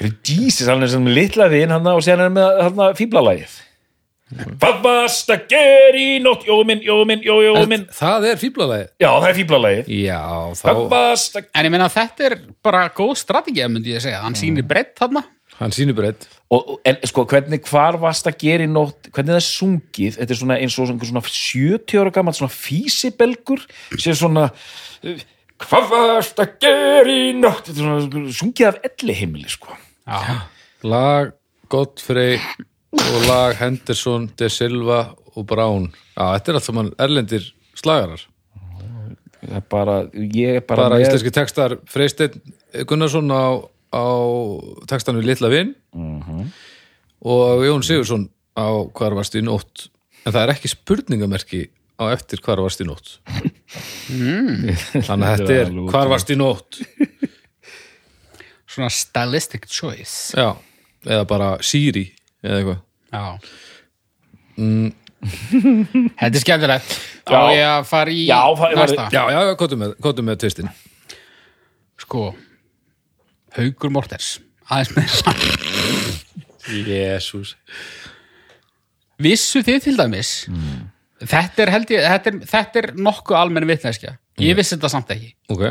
Er Jesus, hann er sem litla vin hann og sér hann er með hann fíblalagið. Hvað varst að gera í nótt, jóðu minn, jóðu minn, jóðu, jóðu minn. það er fíblalagi Já, það er fíblalagið. Já, þá, að en ég meina þetta er bara góð strategið myndi ég segja, hann sýnir breytt þarna hann sýnir breytt en sko, hvernig hvar varst að gera í nótt? Hvernig það er sungið, þetta er svona eins og svona, svona 70 ára gammal svona físibelgur sem svona uh, hvað varst að gera í nótt? Þetta er svona sungið af elli heimili sko. Já, lag Godfrey og lag Henderson, De Silva og Brown já, þetta er alltaf mann erlendir slagarar. Er bara, ég er bara, bara íslenski textar. Freysteinn Gunnarsson á, á textanu Litla Vin. Og Jón Sigursson á hvar varst í nótt. En það er ekki spurningamerki á eftir hvar varst í nótt. Þannig að þetta er hvar varst í nótt. Svona stylistic choice. Já, eða bara Siri eða eitthvað. Já. Þetta er skemmtilegt. Já. Já, já, já, kóttum með, með tvistin. Sko Haugur Morters aðeins meira Jésús vissu þið til dæmis þetta er ég þetta er, þetta er nokkuð almenn vitneskja. Ég vissi þetta samt ekki. Ok,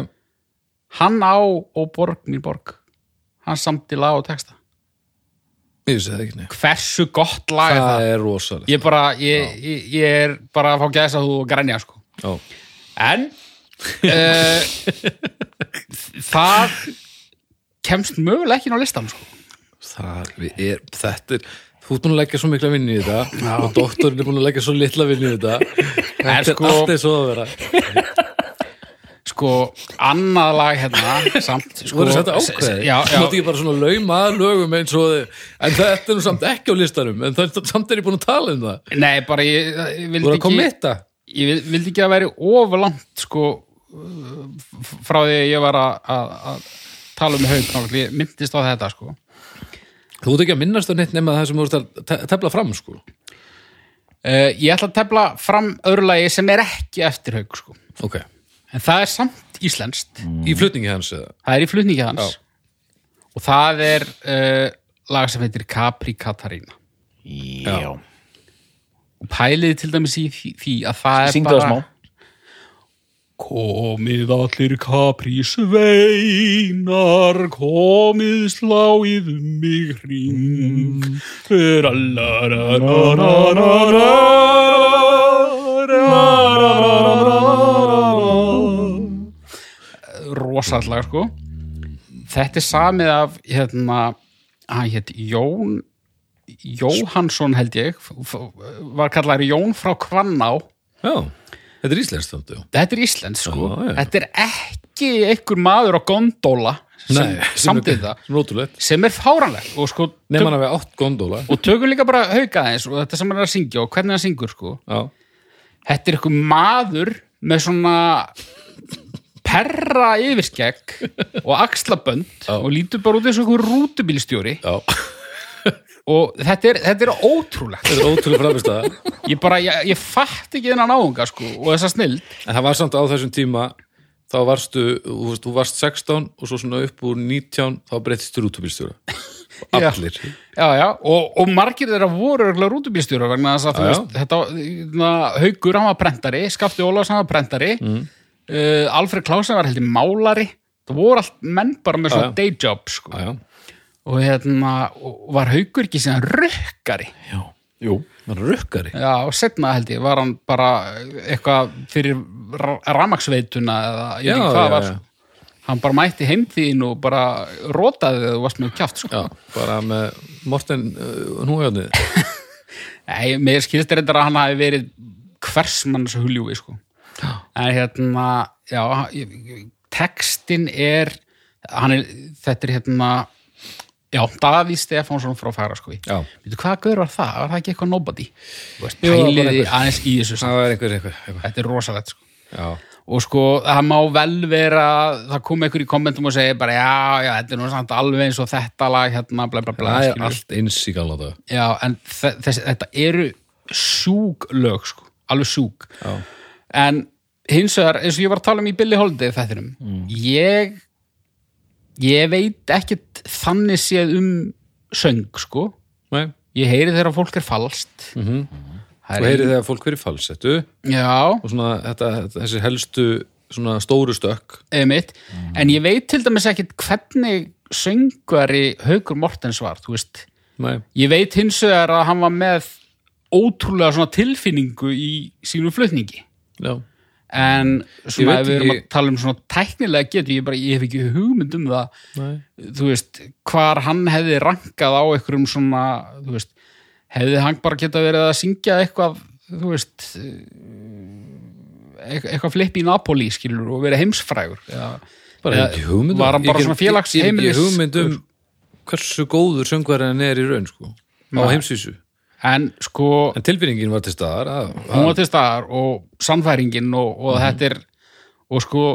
hann á og borg mér borg. Hann samti lag og texta. Það hversu gott lag er það það? er rosalegt. Ég bara, ég, ég, ég er bara að fá gæsa þú og grænja sko. En uh, það kemst mögulega ekki inn á listan sko. Það er, þetta er þú ert búin að leggja svo mikla vinni í þetta og doktorinn er búin að leggja svo litla vinni í þetta. Þetta er sko- allt eins og að vera. Sko, annað lag hérna samt, Þú sko voru þetta ákveðið, já, þú mátt já, ekki bara svona lauma lögum eins og en þetta er nú samt ekki á listanum en það, samt er ég búin að tala um það. Nei, bara ég, ég Þú vildi ekki ég vil- vildi ekki að væri ofurlangt sko f- frá því að ég var að tala um haug náttúrulega, ég myndist á þetta sko. Þú ert ekki að minnast á neitt nema það sem þú ert að te- tefla fram sko. Uh, ég ætla að tefla fram öðru lagi sem er ekki eftir haug sko. Ok, en það er samt íslenskt. Í flutningi hans eða? Það er í flutningi hans. Og það er uh, lag sem heitir Capri Katarina já, og pælið til dæmis í því, því að það er syngdu það bara smá Komið allir kapri sveinar, komið sláið um mig hring. Rosalega sko. Þetta er samið af, hérna, hann hétt Jón, Jóhansson held ég, var kallar Jón frá Kvanná Já, Þetta er þannig, já. þetta er Ísland sko Já, já. þetta er ekki einhver maður á gondóla sem samtið það Sem rótulegt. sem er fáranlegt og sko Nefn tök, hann að við átt gondóla. og tökum líka bara hauka eins og þetta sem hann er að syngja og hvernig hann syngur sko Já. þetta er einhver maður með svona perra yfirskegg og axlabönd og lítur bara út eins og einhver rútubílstjóri Já. Og þetta er, þetta er ótrúlegt Þetta er ótrúlega framistæða. ég bara, ég, ég fatt ekki þennan áunga sko og þessa snill En það var samt á þessum tíma þá varstu, þú veist, þú varst 16 og svo svona upp úr 19 þá breyttist þér útubílstjóra. Já. Allir. Já, já, og, og margir þeirra voru rútubílstjóra vegna þess að þú veist, þetta, na, Haukur, hann var prentari, Skafti Ólafs, hann var prentari, mm. uh, Alfred Klausen var heldur málari, það voru allt menn bara með svona já. day job, sko, Já, já. Og hérna, og var Haukur ekki síðan rukkari, Já. Jú. Það er rukkari. já, og setna held ég, var hann bara eitthvað fyrir ramaksveituna eða ég veit ekki hvað var. Hann bara mætti heimþín og bara rótaði þegar þú varst með kjátt, sko. Já, bara með Morten uh, núhjóðnið. Nei, mér skilst reyndar að hann hafi verið hvers manns huljúi, sko. En hérna, já, textin er, er, þetta er hérna, já, Davíð Stefánsson frá Færaskovi. Já. Veitu, hvað gaur var það? Var það ekki eitthvað nobody? Pæliði aðeins í þessu. Það var einhver, einhver. Þetta er rosalegt, sko. Og sko, það má vel vera, það kom einhver í kommentum og segi bara, já, já, þetta er nú samt alveg eins og þetta lag, hérna, bla, bla, bla. Það er allt eins í gamla dag. Já, en þe- þessi, þetta eru sjúk lög, sko, alveg sjúk. Já. En hins vegar, eins og ég var að tala um í Billy Holiday þettinum, Mm. ég ég veit ekkit þannig séð um söng, sko. Nei. Ég heyri þegar fólk er falskt. Mm -hmm. Þú heyrið þegar fólk verið falsettu Já, og svona þetta, þessi helstu svona stóru stökk. einmitt. En ég veit til dæmis ekkit hvernig söngvari Haukur Mortens var, þú veist. Nei. Ég veit hins vegar að hann var með ótrúlega svona tilfinningu í sínu flutningi. Já. En Ég svona veit ef við erum að tala um svona tæknilega getur ég bara, ég hef ekki hugmynd um það Nei. þú veist, hvar hann hefði rankað á einhverjum svona þú veist, hefði hann bara geta verið að syngja eitthvað, þú veist eitthvað, eitthvað flip í Napoli skilur og verið heimsfrægur eða, Bara eða um- var hann Ég bara get- svona félags Ég hef heimilis ekki hugmynd um hversu góður söngvarinn hann er í raun, sko. Á heimsvísu. En sko, En tilfinningin var til staðar. Að, hún var til staðar og sannfæringin og, og Mhm. þetta er og sko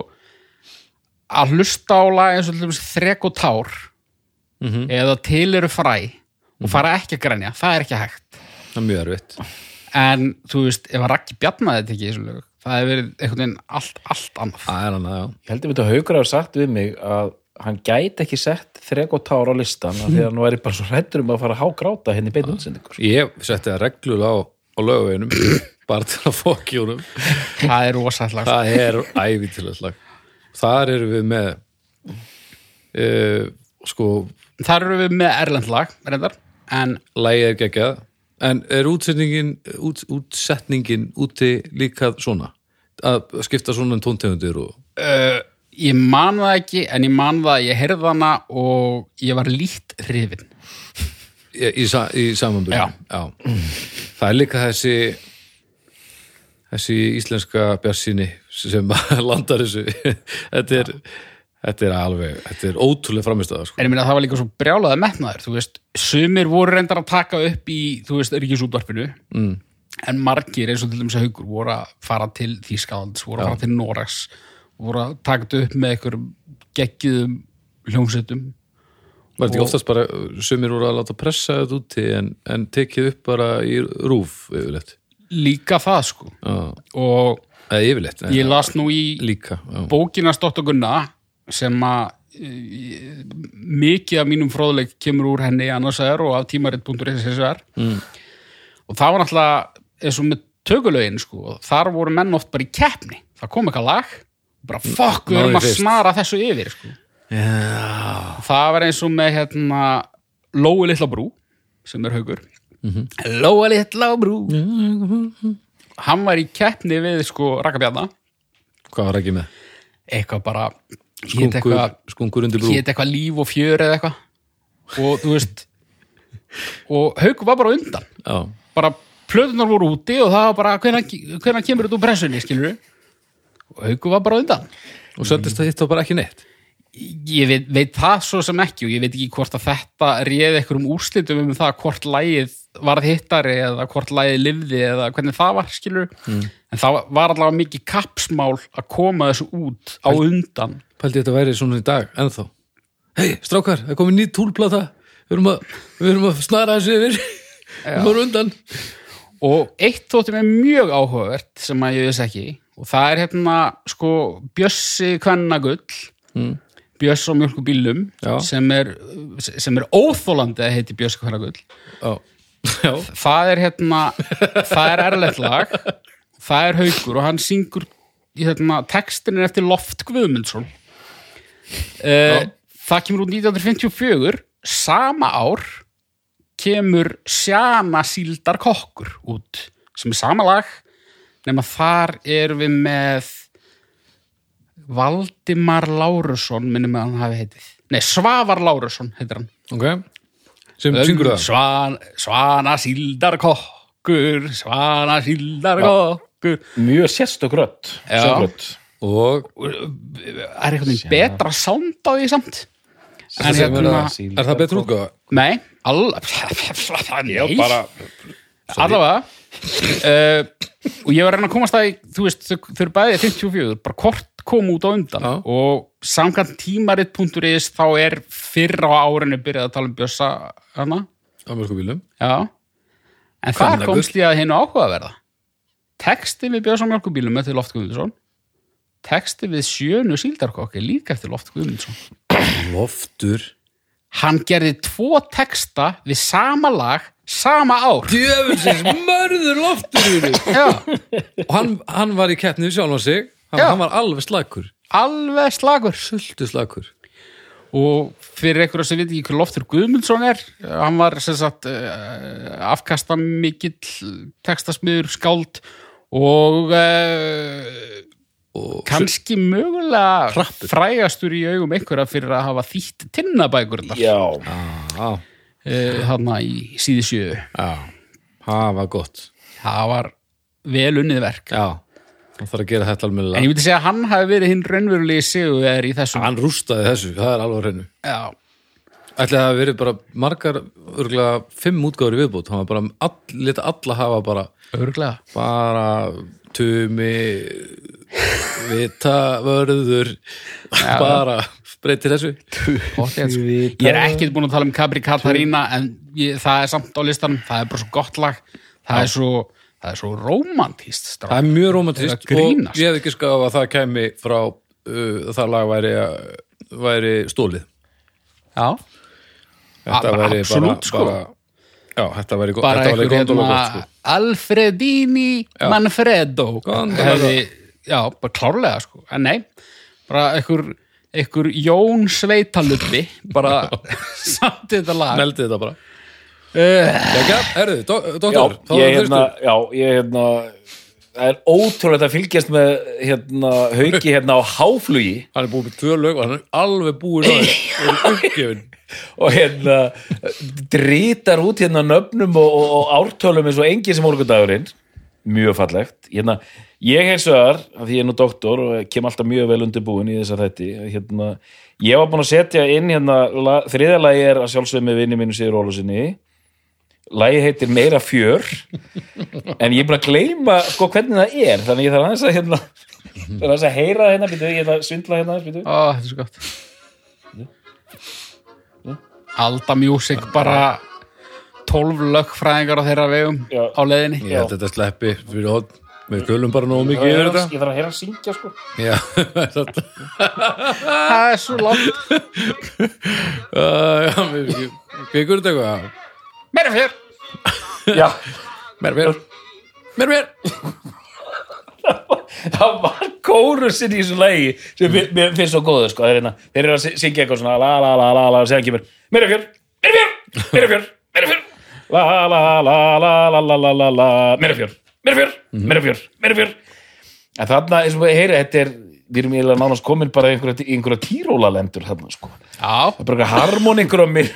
að hlusta á lag eins og til dæmis þrek og tár Mhm. eða til eru fræ og fara ekki að grænja, það er ekki hægt það er mjög erfitt. en þú veist, ef að Raggi bjarnaði þetta ekki það hefur verið einhvern veginn allt, allt annað Það er hann, já. Ég held að þetta haugur hafa sagt við mig að hann gæti ekki sett þrek og tár á listan af því að hann væri bara svo hrættur um að fara að hágráta henni beinu útsendingur. Ég setti það reglulega á, á lögaveginum bara til að fokki honum. það er rosallag Það er ævítilegt lag. Þar erum við með uh, sko, þar eru við með erlend lag reyndar, en lagið er geggjað en er útsetningin út, útsetningin úti líka svona að skipta svona um tóntegundir og uh, ég man það ekki en ég man það, að ég heyrði hana og ég var lítt hrifin í, í, í samanbyrjum Já. það er líka þessi þessi íslenska bjarsýni sem landar þessu. Þetta er, þetta er alveg þetta er ótrúlega framistöða sko. en ég meina það var líka svo brjálaði metnaður þú veist, sumir voru reyndar að taka upp í þú veist, ríkisútvarpinu mm. en margir eins og til dæmis að haugur voru að fara til Þýskalands, voru að fara til Noregs voru að taka upp með einhverjum geggiðum hljómsveitum var þetta ekki oftast bara sumir voru að láta pressa þetta úti en, en tekið upp bara í rúf yfirleitt líka það sko Já. og eða yfirleitt en, ég las nú í líka já. bókina Stott og Gunna sem að e, mikið af mínum fróðleik kemur úr henni annars vegar og af vegar mm. og það var náttúrulega eins og með tökulögin sko, þar voru menn oft bara í keppni það kom eitthvað lag bara fokk, við erum að snara þessu yfir sko. Já. það var eins og með hérna Lói litla brú sem er haugur Mhm. Lói litla brú. Hann var í keppni við sko Rakabjarna hvað var ekki með? Eitthvað bara hét skunkur, eitthvað líf og fjör eða eitthvað. Og þú veist og Haukur var bara undan. Já, bara plötunar voru úti og það var bara hvenær kemur þetta úr pressunni, skilur og hauku var bara undan. Og söndist hitt og bara ekki neitt? Ég veit, veit það svo sem ekki og ég veit ekki hvort að þetta réði eitthvað um úrslitum um það hvort lægið varð hittari eða hvort lægið livði eða hvernig það var skilur en það var allavega mikið kapsmál að koma þessu út á undan. Pældi þetta væri svona í dag, ennþá. Hei, strákar, það er komið nýtt túlplata. Við erum að, við erum að snara þessu yfir. Við vorum undan. Og eitt þótti mér mjög áhugavert sem að ég veist ekki og það er hérna sko Bjössi Kvennagull mm. Bjöss á mjölkubílum sem er, sem er óþólandi að heiti Bjössi Kvennagull. Já, það er hérna það er erlegt lag það er haukur og hann syngur hérna, textin er eftir Loft Guðmundsson. Uh, það kemur út 1954 sama ár kemur Sjana síldar kokkur út sem er sama lag nema þar erum við með Valdimar Lárusson minnum að hann hafi heitið. Nei, Svavar Lárusson heitir hann. Ok. Sem syngur það? Svan, Svana síldar kokkur Svana síldar kokkur mjög rödd. Já. söngrödd. og er eitthvað betra sound á því samt? En er, hérna er það betur útgáfa? nei, allavega allavega uh, og ég var að reyna að komast að því, þú veist, þau, eru bæðið 54 bara hvort kom út á undan. Já. og samkvæmt tímarit.is þá er fyrr á árinu byrjað að tala um bjössa hana, á mjölkubílum já. En Kvennagull. komst ég að hennu áhugaverða. Texti við bjössa mjölkubílum eftir Loft Guðmundsson. Texti við sjönu síldarkokki líka eftir Loft Guðmundsson. Loftur. Hann gerði tvo texta við sama lag, sama ár. Djöfusins mörður loftur og hann, hann var í keppni við sjálf á sig. Hann, Já. hann var alveg slakur. Alveg slagur sultu slakur. Og fyrir einhverja sem veit ekki hver Loftur Guðmundsson er hann var sem sagt uh, afkasta mikill textasmiður skáld og, uh, og kannski mögulega frægastur í augum einhverja fyrir að hafa þýtt tinnabækurnar já, já, uh, hann í síði sjö. Já, það var gott. Það var vel unnið verk. Já, hann þarf að gera þetta en almennilega ég myndi segja að hann hafi verið hinn raunverulegi sigur í þessum hann rústaði þessu, það er alveg hreinu. Já, ætli það verið bara margar örgulega fimm útgáður í viðbútt hann var bara, all, leta alla hafa bara örglega bara tumi vita vörður bara breytir þessu. Ég er ekkert búin að tala um Capri Katarina en ég, það er samt á listanum. Það er bara svo gott lag. Það er svo, það er svo romantíst það er mjög romantist Það er og ég hef ekki skaf að það kæmi frá uh, það lag væri, væri stólið Já, þetta A- væri bara, sko. bara já, þetta væri, bara þetta væri einhver hérna sko. Alfredini Manfredo. Hefði, Já, bara klárlega sko. En nei, bara einhver einhver Jón Sveitaluppi bara samt þetta lag. Neldi þetta bara. Uh, Jæja, erðu, do, já, doktor þá ég er hérna, já, ég hérna það er ótrúlega að fylgjast með hérna, hauki hérna á háflugi. Hann er búið með tvö lög og hann er alveg búið og er uppgefin og hérna drítar út hérna nöfnum og, og, og ártölum eins og engin sem morgundagurinn. Mjög fallegt. Hérna, ég heils vegar, af því ég er nú doktor og kem alltaf mjög vel undirbúin í þessa þætti hérna, ég var búin að setja inn hérna, la, þriða lagi er að sjálfsögum með vinni mínu Sigur Ólusinni lagi heitir Meira fjör en ég er búin að gleyma sko hvernig það er, þannig ég þarf aðeins að hérna, þarf aðeins að heyra hérna, býtu, ég ætla að svindla hérna býtu. Ó, þetta er svo gott Alda Music bara 12 lögfræðingar á þeirra vegum Já. á leiðinni. Ég held að þetta sleppi fyrir hótt við tölum bara nógu mikið yfir þetta. ég þarf að heyra að syngja sko. Já, þetta Það er svo langt Uh, já, við- gurum þetta eitthvað? Meira fyrr Já, Mér, mér, mér, mér það var kórusinn í þessu lagi sem mér, mér finnst svo góður sko. þeir, eru hérna- þeir eru að sy- syngja eitthvað svona la la la la la og segja kemur meira fjör, meira fjör, meira fjör, meira fjör la la la la la la la la la meira fjör, meira fjör, meira fjör, meira fjör en þarna eins og við heyra þetta er við erum eiginlega nánast komin bara í einhverja, einhverja tírólalendur þarna sko Já, það er bara eitthvað harmonikur á mér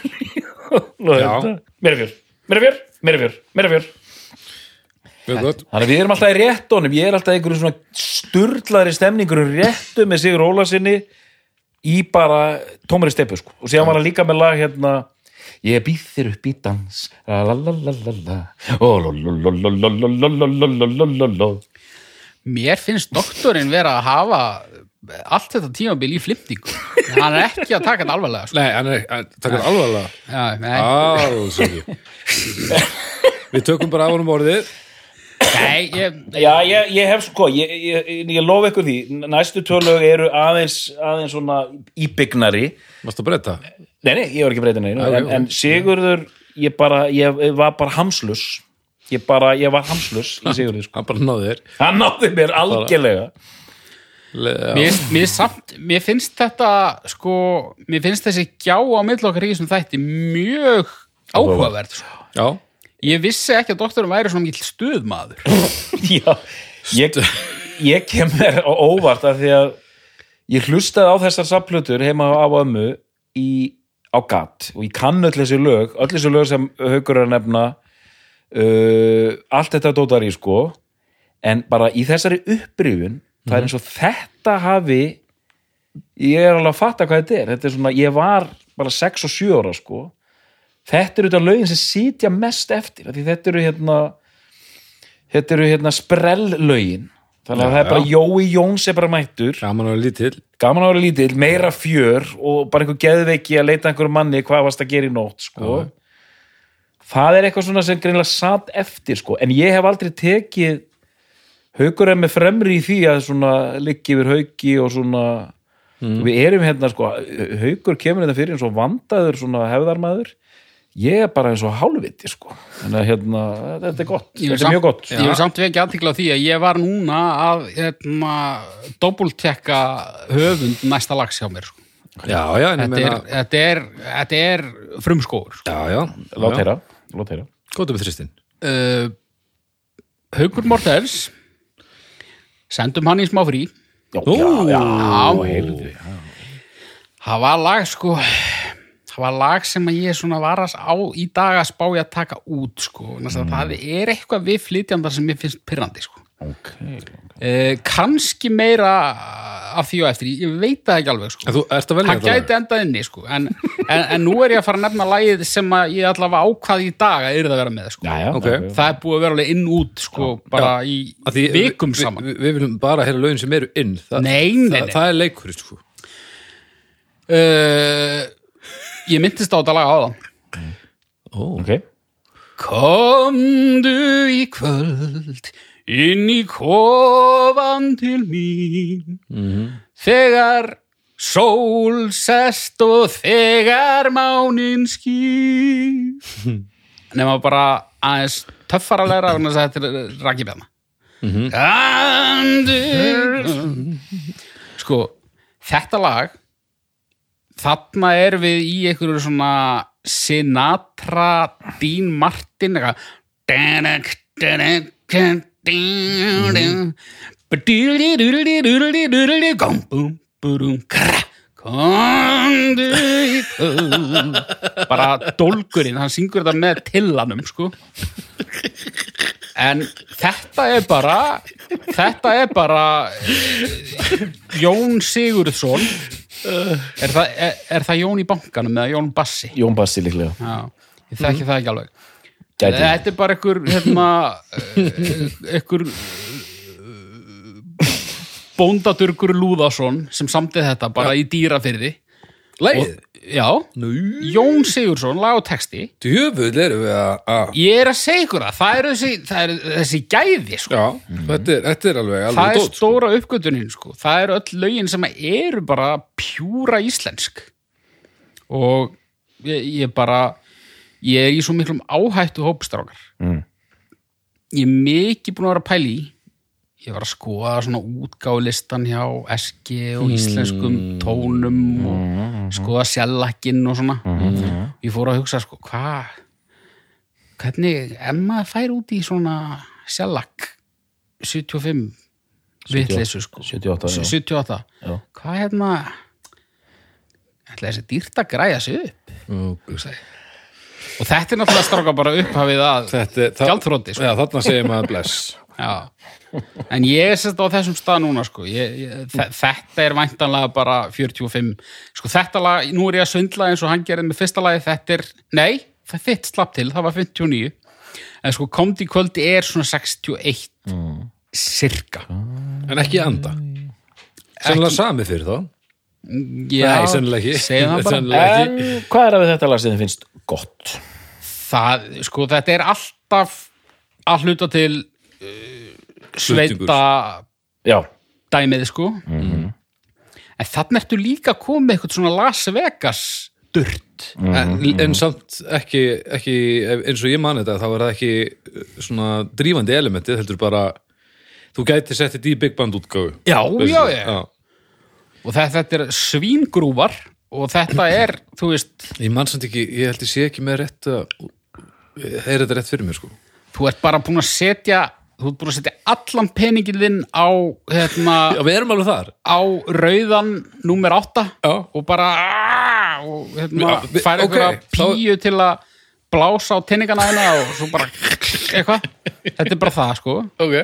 meira fjör, fjör, meira fjör meira fjör mjög gott þannig að við erum alltaf í réttunum ég er alltaf einhverjum svona sturðlari stemningur um réttu með Sigur Ólarsinni í bara tómari steipu sko. og sér var hann líka með lag hérna ég býð þér upp í dans lalalala mér finnst doktorinn vera að hafa allt þetta tímabili í flippningu hann er ekki að taka þetta alvarlega sko. nei, hann er að taka þetta alvarlega alveg svo ekki við tökum bara af honum orðið nei ég, Já, ég, ég hef sko ég, ég, ég lofa ykkur því, næstu tölög eru aðeins, aðeins svona íbyggnari Mástu að breyta? Nei, nei, ég var ekki breytin neinu Ok, en, en Sigurður, ég bara ég var bara hamslus ég bara, ég var hamslus í Sigurður sko. Hann bara náði þér. Hann náði mér algjörlega. Mér, mér, samt, mér finnst þetta sko, mér finnst þessi gjá á milli okkar í þessum þætti mjög áhugaverð sko. Já, ég vissi ekki að doktorinn væri svona mikill stuðmaður. Já, ég, ég kem mér á óvart af því að ég hlustaði á þessar saplutur heima á ömmu í, á gatt og ég kann öll þessi lög öll þessi lög sem haukur er að nefna uh, allt þetta dótar í sko. En bara í þessari upprifun það er eins og þetta hafi ég er alveg að fatta hvað þetta er. Þetta er svona, ég var bara 6 og 7 ára sko þetta eru þetta lögin sem sitja mest eftir þetta eru hérna þetta eru hérna sprelllögin. Þannig að Já, það er bara já. Jói Jóns er bara mættur. Gaman að vera lítill. Gaman að vera lítill, meira fjör og bara einhver geðveiki að leita einhverjum manni hvað varst að gera í nótt sko. það er eitthvað svona sem greinlega satt eftir sko. en ég hef aldrei tekið haukur er með fremri í því að svona liggi yfir hauki og svona við erum hérna sko haukur kemur þetta fyrir eins og vandaður svona hefðarmaður ég er bara eins og hálfviti sko. Að hérna, þetta er gott. Þetta er mjög gott. ég vil samt vekja aðtikla á því að ég var núna að hérna, doppultekka höfund næsta lags hjá mér sko. Já, já, en þetta, er, meina þetta, er, þetta er frumskóður sko. Já, já, lát já. heyra, Góðum við þristinn? Uh, Haukur Mortels. Sendum hann í smá frí. Já, já, já, já. það var lag sko það var lag sem að ég svona var að á í dag að spá ég að taka út sko, mm. það er eitthvað við flytjandar sem ég finnst pyrrandi sko ok, uh, kannski meira af því og eftir, ég veit það ekki alveg sko. Að hann gæti endað inni sko. en, en, en nú er ég að fara að nefna lagið sem að ég allavega ákvað í dag að yrða að vera með sko. já, já, Ok. það er búið að vera alveg inn út sko, bara í Af því vikum við, saman við, við viljum bara heyra lögin sem eru inn Þa, Nei, nei, það, nei. það er leikur sko. uh, ég myndist á þetta lag á það Ó, ok. Komdu í kvöld inn í kofan til mín? Þegar sól sest og þegar mánin skýr. Nema bara aðeins töffaralega vegna þess að þetta er rakibjana Komdu sko, þetta lag þarna er við í einhverju svona Sinatra Dean Martin bara dólgurinn, hann syngur þetta með tillanum sko en þetta er bara þetta er bara Jón Sigurðsson er það, er, er það Jón í bankanum eða Jón Bassi? Jón Bassi líklega. Já, ég þekki það ekki alveg. Gæti. Þetta er bara einhver hérna, einhver bóndadurgur Lúðason sem samtið þetta bara í dýrafyrði Leið Já, Nú, Jón Sigursson, lag og texti djöfull erum við að, að Ég er að segja ykkur það, það er þessi, það er þessi gæði sko. Já, þetta, er, þetta er alveg alveg það er dót, sko. stóra uppgötunin sko. það er öll lögin sem eru bara pjúra íslensk og ég, ég bara ég er í svo miklum áhættu hópstrákar Mm. ég er mikið búin að vera að pæla í ég var að skoða svona útgálistan hjá SG og íslenskum tónum og skoða sjallakinn og svona. Ég fór að hugsa sko hvað hvernig, ef maður fær út í svona sjallak 75 vitleysu sko? 78, já. 78 Já. hvað hérna ætla þessi dýrt að græja sig upp? Ég. og þetta er náttúrulega stráka bara upphafið að Þetta, er- það, gjaldþrótti sko. Já, þarna segir maður bless Já. en ég er sérst á þessum stað núna sko. ég, ég, þe- þetta er væntanlega bara 45 sko þetta lag, nú er ég að svindla eins og hann gerði með fyrsta lagi, þetta er nei, það þitt slapp til, það var 59 en sko komdi í kvöldi er svona 61 cirka En ekki anda? Sennilega sami fyrir þá. Já, Nei, sennilega ekki. segjum það bara. Sennilega En ekki hvað er að við þetta lag sem þið finnst gott? það, sko, þetta er alltaf að hluta til uh, sveita Já, dæmið, sko. En þannig ertu líka komið eitthvað svona Las Vegas durt. En, en samt ekki, ekki eins og ég man þetta þá er það ekki uh, svona drífandi elementið heldur bara þú gæti sett þetta í Big Band útgáfu. Já, Veistu? já, já, og þetta, þetta er svíngrúvar og þetta er, þú veist ég man samt ekki, ég held ég sé ekki með rétt að er þetta rétt fyrir mér sko. þú ert bara búin að setja þú ert búin að setja allan peningin þinn á hérna, já, við erum alveg þar. á rauðan númer 8 Já. og bara aah, og hérna, Já, færa ok, einhverja þá- píu til að blása á tenningana þeina og svo bara eitthvað, þetta er bara það sko. Ok,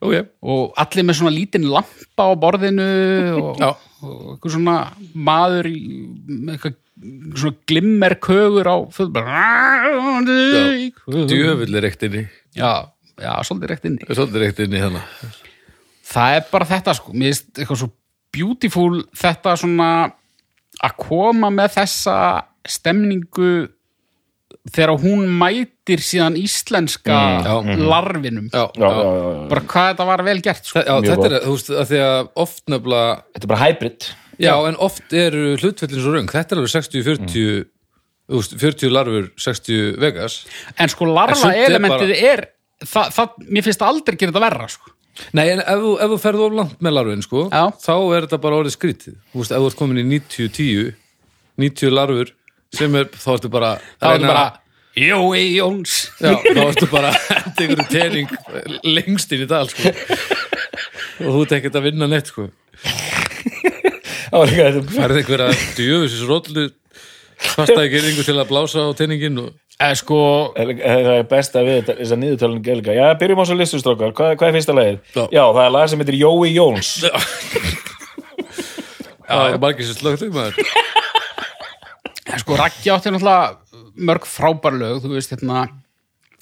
ok. Og allir með svona lítinn lampa á borðinu og, og eitthvað svona maður í, eitthvað svona glimmerkögur á föt bara djöfull er reykt inni. Já, já, svolítið reykt inni. Svolítið reykt inni þannig það er bara þetta sko. Mér finnst eitthvað svo beautiful þetta svona að koma með þessa stemningu þegar hún mætir síðan íslenska já. larfinum já, já, já, já, já. bara hvað þetta var vel gert sko. Þetta er, þú veist, að því að oft nefnilega Þetta er bara hybrid. Já, en oft eru hlutfellin svo röng. Þetta er alveg 60-40 þú veist, 40 larfur, 60 Vegas. En sko er elementið er, það, það, mér finnst það aldrei gera þetta verra sko. Nei, en ef, ef þú ferð of langt með larfin sko, Já. þá er þetta bara orðið skrítið Þú veist, ef þú ert komin í 90-10 90 larfur sem er, þá ertu bara þá er þetta bara Jói Jóns Já, þá ertu bara að henda einhverju tening lengst inn í dal sko. og þú ekkert að vinna neitt sko. Það var líka þetta færði einhverja djöfis rollu fastaði gerðingu til að blása á teningin og eða sko Það er besta við þetta, þess að niðurtölun gelga Já, byrjum á svo listustrókar, hvað, hvað er fyrsta lagið? Já. Já, það er lag sem heitir Jói Jóns Já, það er margir sem slögt um maður En sko Raggi átti náttúrulega mörg frábær lög, þú veist hérna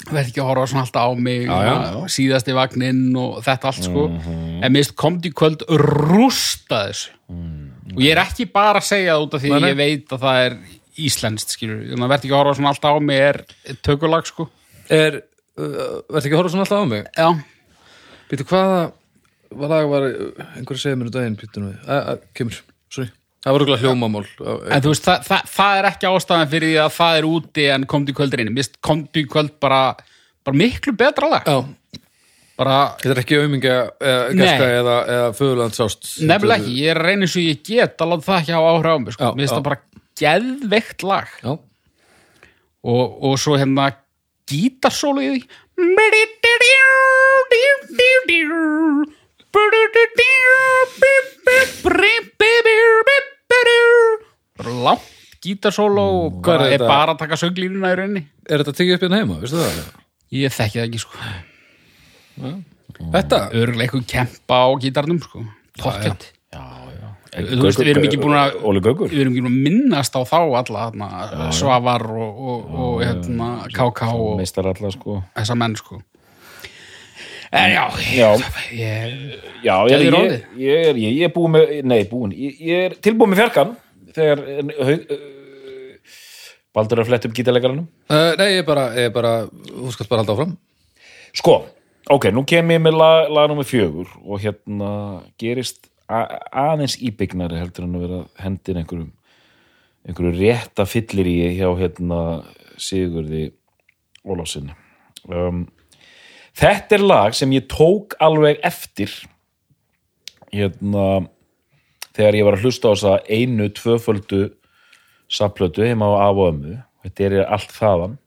verð ekki að horfa svona alltaf á mig Já, já. og síðasti vagninn og þetta allt sko en mist komdi í kvöld rústa þessu og ég er ekki bara að segja það út af því nei. ég veit að það er íslenskt skilur, þannig að verð ekki að horfa svona alltaf á mig er tökulag sko. Er, uh, verður ekki að horfa svona alltaf á mig? Já, Býtu, hvaða hvað lag var, einhverju segja mér um daginn Býtu nú, kemur, sorry. Það var okkur hljómamál. En þú veist það, það, það er ekki ástæðan fyrir því að það er úti en komdi í kvöld reyni, mist komdi í kvöld bara, bara miklu betra lag. Já, bara þetta er ekki aumingja eða eða, eða föðurland sást Nefnilega ekki, ég eins og ég get að láta það ekki hafa áhrif á mig, sko. Mér finnst það bara geðveikt lag. Já, og, og svo hérna gítarsólu í því. Langt gítarsólu og er bara, er bara að taka sönglínuna í rauninni. Er þetta tekið upp hérna heima, veistu það? ég þekki það ekki sko. Þetta? eitthvað kempa á gítarnum sko. Pocket. Þú Þú veist, við erum ekki búin að- við erum ekki búin að minnast á þá alla þarna, Svavar og, og, og hérna, KK og Meistar alla sko. þessa menn sko. En já, Já. ég, Já, ég, Gæði ég, ráðið. ég, er, ég, ég er búin með Nei, búin, ég, ég er tilbúin með fjarkan Þegar uh, Baldur er að fletta upp gítarleikaranum. Uh, nei, ég er bara, ég er bara þú skalt bara halda áfram. Sko, ok, nú kem ég með lag, lag nummer fjögur og hérna gerist aðeins íbyggnari heldur en að vera hendin einhverjum einhverju rétta fyllir í hjá hérna Sigurði Ólafsinni um, Þetta er lag sem ég tók alveg eftir hérna þegar ég var að hlusta á þessa einu tvöföldu saplötu heima á af og ömmu. Þetta er allt þaðan.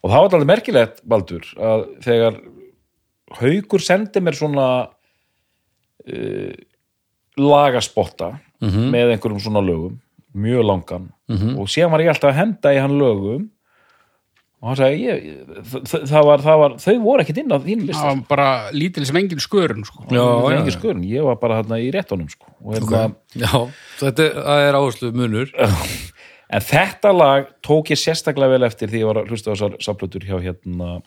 Og það var alltaf merkilegt, Baldur að þegar haukur sendi mér svona uh, lagaspotta með einhverjum svona lögum mjög langan. Og síðan var ég alltaf að henda í hann lögum og hann sagði, ég, það, það, var, það var þau voru ekkert inn á þínu lista. Það var bara lítil sem engin skörun sko. Já, já, já. skurn, ég var bara hérna í réttunum sko. og hérna, Já, þetta er, er áherslu munur en þetta lag tók ég sérstaklega vel eftir því ég var að hlusta á þessar samplötur hjá hérna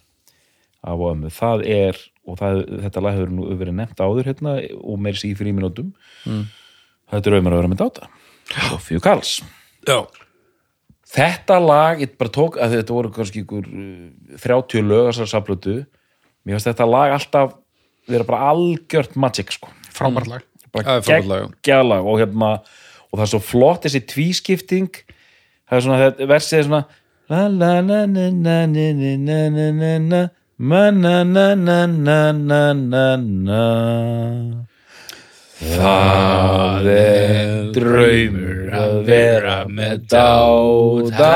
af og ömmu, það er og það, þetta lag hefur nú verið nefnt áður hérna, og meir sér í þrý mínútum mm. þetta er auðvitað að vera með dáta. Sofíu Karls. Já, þetta lag, ég bara tók að þetta voru kannski ykkur uh, 30 lög þessar samplötu mér finnst þetta lag alltaf vera bara algjört magic sko. Frábært lag. Það bara er frábært lag, já. geggjað lag og hérna og það er svo flott þessi tvískipting. Það er svona, þetta versið er svona la la la na na na na na na na na Ma-na-na-na-na-na-na Það er draumur að vera með dáta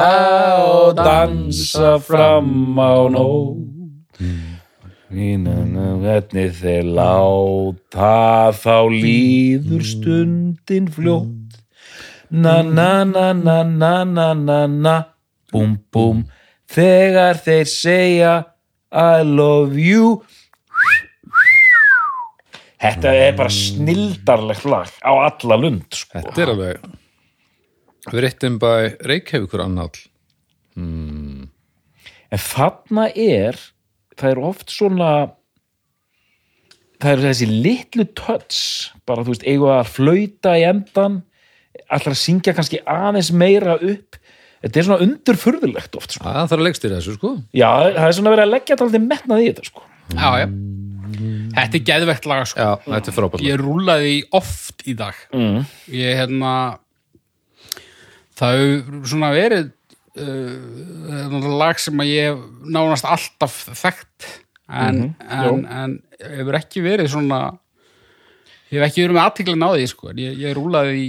og dansa fram á nót Hvernig þeir láta þá líður stundin fljótt. Na-na-na-na-na-na-na-na. Bum-bum Þegar þeir segja I love you. Þetta er bara snildarlegt lag á alla lund sko. þetta er alveg Written by Reykjavíkur annál En þarna er það er oft svona það er þessi litlu touch bara þú veist, eigu að flauta í endan allar að syngja kannski aðeins meira upp þetta er svona undurfurðulegt oft sko. Það þarf að leggst í þessu sko já, það er svona verið að leggja þetta aldrei metnað í þetta sko. já, já. þetta er geðvegt lag sko. Já, þetta er frábært ég rúlaði oft í dag mm. ég hérna það hefur svona verið uh, lag sem að ég nánast alltaf þekkt en, en, en hefur ekki verið svona ég hef ekki verið með aðtiklinn á því sko. en ég, ég rúlaði því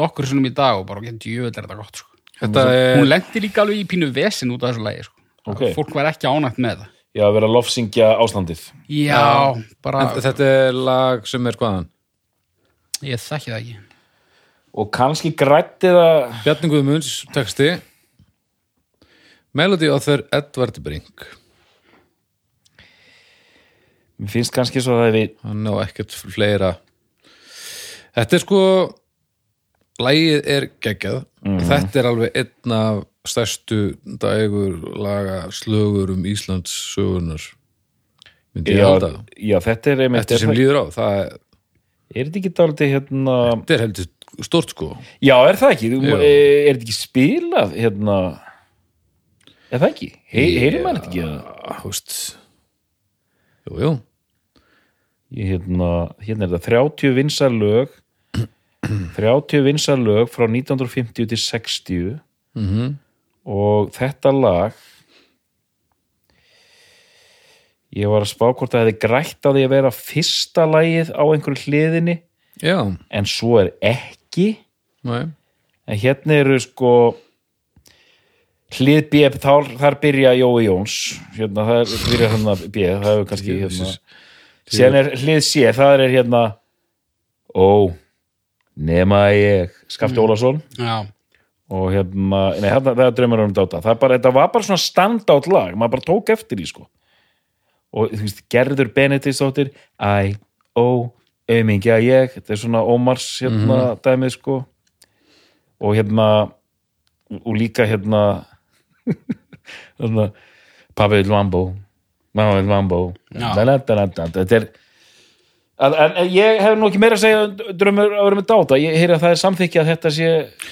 nokkur sinnum í dag og bara ekki jöfell er þetta gott sko. Þetta er, hún lendi líka alveg í pínu vesin út af þessu lagi sko. Ok. fólk var ekki ánægt með það. Já, að vera lofsingja ástandið. Já, bara, en þetta er lag sem er hvaðan? Ég þekki það ekki. Og kannski grætti það Bjarni Guðmunds texti. Melody author Edvard Brink. Mér finnst kannski svo að við hann á ekkert fleira. Þetta er sko lagið er geggjað. Þetta er alveg einn af stærstu dægur laga slögur um Íslands sögunar myndi ég halda. já, þetta er einmitt er, sem líður á það er, er þetta ekki dálítið hérna þetta er heldur stort sko. Já, er það ekki? Er, er þetta ekki spilað hérna? Er það ekki? Hey, Heyrir maður þetta ekki? Já, þú veist. Jú, jú. Ég, hérna, hérna er þetta 30 vinsar lög 30 vinsar lög frá 1950 til 60 mm og þetta lag ég var að spá hvort það hefði grætt á því að vera fyrsta lagið á einhverju hliðinni. Já, en svo er ekki. Næ en hérna eru sko hlið B þar, þar byrja Jói Jóns. Hérna, það byrja hann að B það er kannski hérna. Síðan er hlið C, það er hérna ó, nema ég Skafti Ólafsson. Já, og hérna, nei, hérna, það er draumar um dáta það bara, þetta var bara svona standátt lag. Maður bara tók eftir því sko. Og þú veist, Gerður Benediktsdóttir æ, ó, aumingja ég. Þetta er svona Ómars hérna dæmið sko. Og hérna og líka hérna hérna vil Mambo Mamma vil Mambo Já. þetta er En, en en ég hef nú ekki meira að segja um drömmur að vera með dáta, ég heyri að það er samþykja að þetta sé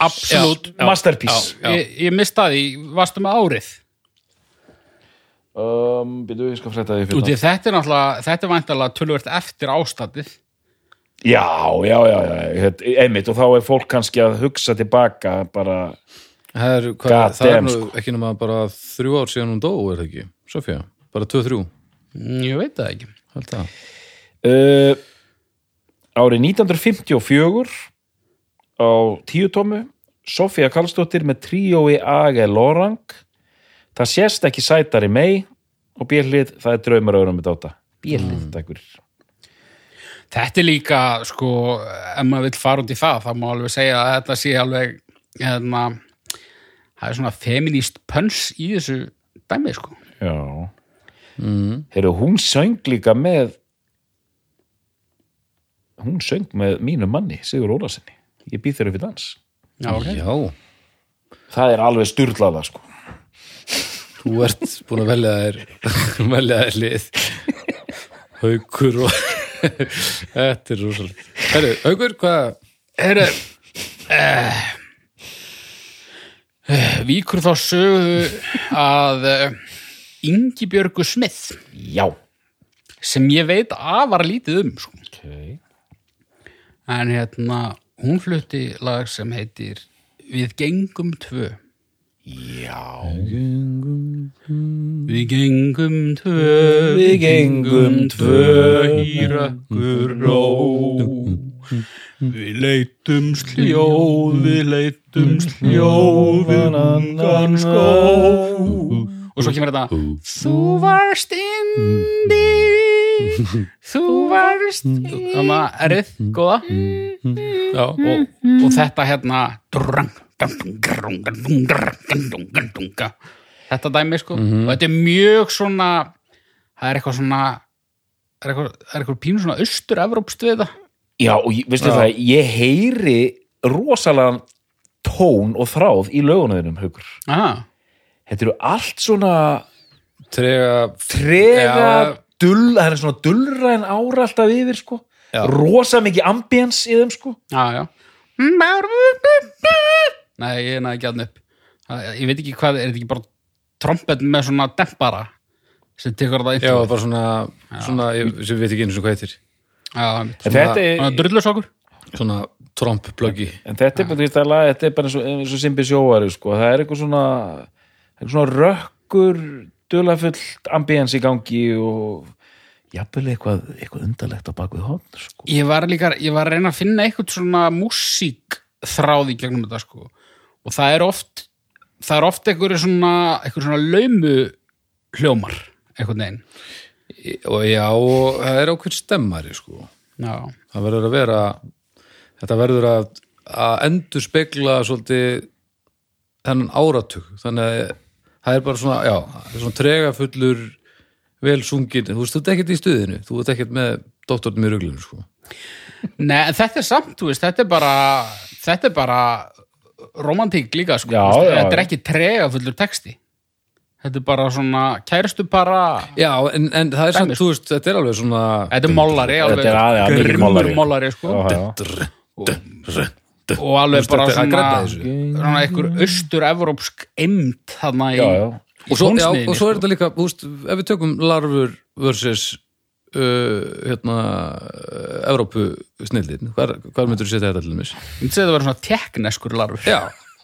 absolutt. Masterpiece. Ég, ég mista því, varstu með árið? Um, byrju, ég skal frétta því Út fyrir í þetta er náttúrulega, þetta er væntalega tölvert eftir ástandið. Já, já, já, já, einmitt og þá er fólk kannski að hugsa tilbaka bara, það er, hvað, það er damn, nú sko. ekki nema bara þrjú ár síðan hún dó, er það ekki? Sofía, bara tvö, þrjú? Mm, ég veit það ekki. Held það uh, árið 1954 á tíu tómu Sofía Karlsdóttir með tríói A.G. Lorang. Það sést ekki sætari mei og björlið, það er draumar auðvitað með dáta. Björlið, takk fyrir. Þetta er líka, sko, ef maður vill fara út í það, þá má alveg segja að þetta sé alveg, hérna, það er svona feminist pöns í þessu dæmi sko. Já. Mm. Heyrðu, hún söng líka með hún söng með mínu manni, Sigur Ólasinni Ég býð þér upp í dans. Já, ok. Já, Það er alveg styrlaða sko. Þú ert búin að velja þér velja þér lið. Haukur og Þetta er rosalega Herru, Haukur, hvað Herru, eh, eh, víkur þá sögu að eh, Ingibjörgu Smith. Já. Sem ég veit afar lítið um sko. okay. En hérna hún flutti lag sem heitir Við gengum tvö. Já. Við gengum tvö. Við gengum tvö. Í rökkur ró. Við leitum sljóð Við leitum sljóð Við ungan skó. Og svo kemur þetta. Þú varst indi Þú varst Þannig að erið, góða Já, og, og þetta hérna þetta dæmi sko og þetta er mjög svona það er eitthvað svona er eitthvað, er eitthvað pínu svona austur-evrópst við það Já, og veistu það, ég heyri rosalega tón og þráð í haukur. Aha. Þetta eru allt svona trega trega, Já. Dull, það er svona dullræn ára alltaf yfir, sko. Já. Rosa mikið ambience í þeim, sko. já, já. Nei, ég næði ekki aðn upp. Ég veit ekki hvað, er þetta ekki bara trompet með svona dempara sem tekur það Já, intro? bara svona, svona ég, sem við veit ekki eins og hvað heitir. Já, er, svona drullusokur Svona tromppluggi en þetta er bara, þú veist, það lag- þetta er bara eins og, eins og Simbi sjóari, sko. Það er eitthvað svona, eitthvað svona rökkur, dullafullt ambience í gangi og jafnvel eitthvað, eitthvað undarlegt á bakvið hotn, sko. ég var líka, ég var að reyna að finna eitthvað svona músík þráð í gegnum þetta sko og það er oft það er oft eitthvað svona eitthvað svona laumu hljómar eitthvað neginn og já, og það er ákveð stemmari sko. já, það verður að vera þetta verður að, að endur spegla svolítið þennan áratug þannig að það er bara svona, já, er svona tregafullur vel sungin, þú veist, þú ert ekkert í stuðinu þú ert ekkert með doktornum í ruglinu sko. Nei, en þetta er samt, þú veist, þetta er bara þetta er bara romantík líka sko, Já, veist, já, já. þetta er ekki trega fullur texti þetta er bara svona kæristu para já, en, en það er samt, þú veist, þetta er alveg svona þetta er mollari, alveg er grimmur mollari. sko. Já, já. Og alveg bara Þetta er að svona, einhver austur-evrópsk eimd þarna í, Já, já. í og svo, já, og svo er sko. þetta líka, þú veist, ef við tökum larfur versus uh, hérna Evrópu snildin, hvar, hvar myndur þú setja þetta til dæmis? Ég myndi segja að það var svona tekneskur larfur Já,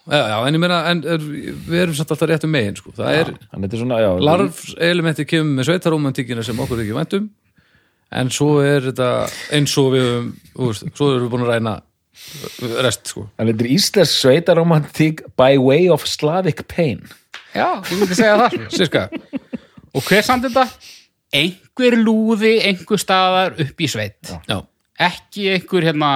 já, já, en ég meina en er, við erum samt alltaf réttum megin sko. það er, þetta er svona, já. larfs elementi kemur með sveitarómantíkina sem okkur ekki væntum en svo er þetta eins og við höfum, þú veist, svo erum við búin að ræna rest, sko. Þannig þetta er íslensk sveitaromantík by way of Slavic pain. Já, ég myndi segja það sko. Sirka, Og hver samt þetta? Einhver lúði, einhver staðar upp í sveit. Já, Ekki einhver hérna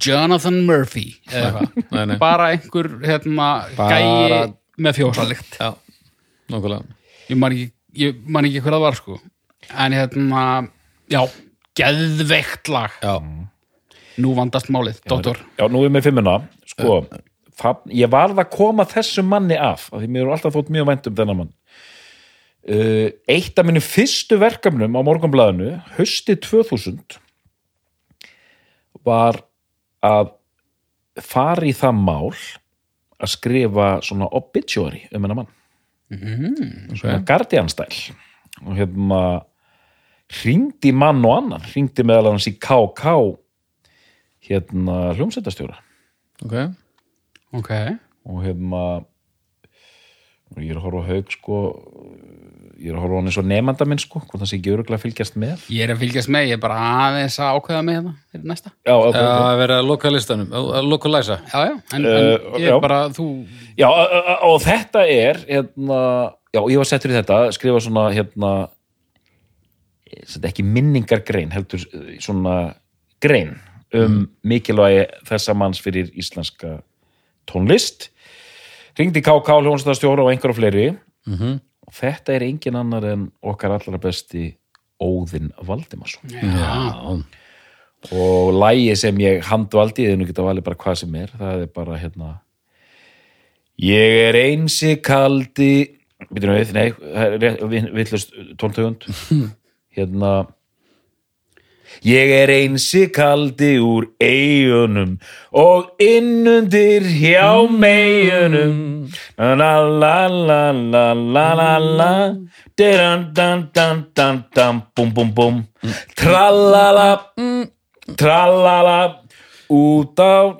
Jonathan Murphy eða nei, nei. eitthvað Bara einhver hérna Bara- gæi með fjósalikt. Já, nákvæmlega. Ég man ekki, ég man ekki hver það var sko. En hérna, já, geðveikt lag. Já, Nú vandast málið, doktor Já, nú er með fimmuna. Sko, það, ég varð að koma þessum manni af, af því mér er alltaf þótt mjög vænt um þennan mann. Uh, eitt af minni fyrstu verkefnum á morgunblæðinu, haustið 2000, var að fara í það mál að skrifa svona obituary um hennar mann. Svona Guardian-stæl. Og hérna hringdi mann og annan, hringdi meðal hans í KK hérna hljómsættastjóra ok. Ok, og hérna ég er að horfa á haug sko ég er að horfa á hann eins og nefnda minn sko hvort það sé ekki öruglega að fylgjast með. Ég er að fylgjast með Ég er bara aðeins að ákveða með hérna Fyrir næsta. Já, okay, Já, að vera að loka listanum, að loka læsa. Já, já, en, Uh, en ég já. er bara, þú já og, þetta er hérna, já, ég var settur í þetta skrifa svona hérna þetta ekki minningargrein heldur eh, svona grein um mikilvægi þessa manns fyrir íslenska tónlist. Ringdi KK hljónstæðastjóra og einhverja fleiri. -hmm. og þetta er engin annar en okkar allra besti Óðinn Valdimarsson. Já, og lægi sem ég handvaldi eða nú geta valið bara hvað sem er það er bara hérna ég er einsi kaldi við, nei, villust tóntöfund hérna Ég er einsi kaldi úr eigunum og innundir hjá mm. meginum. La la la la la la la, mm. diran dan dan dan dan, bum bum bum. Trallala, trallala, út á,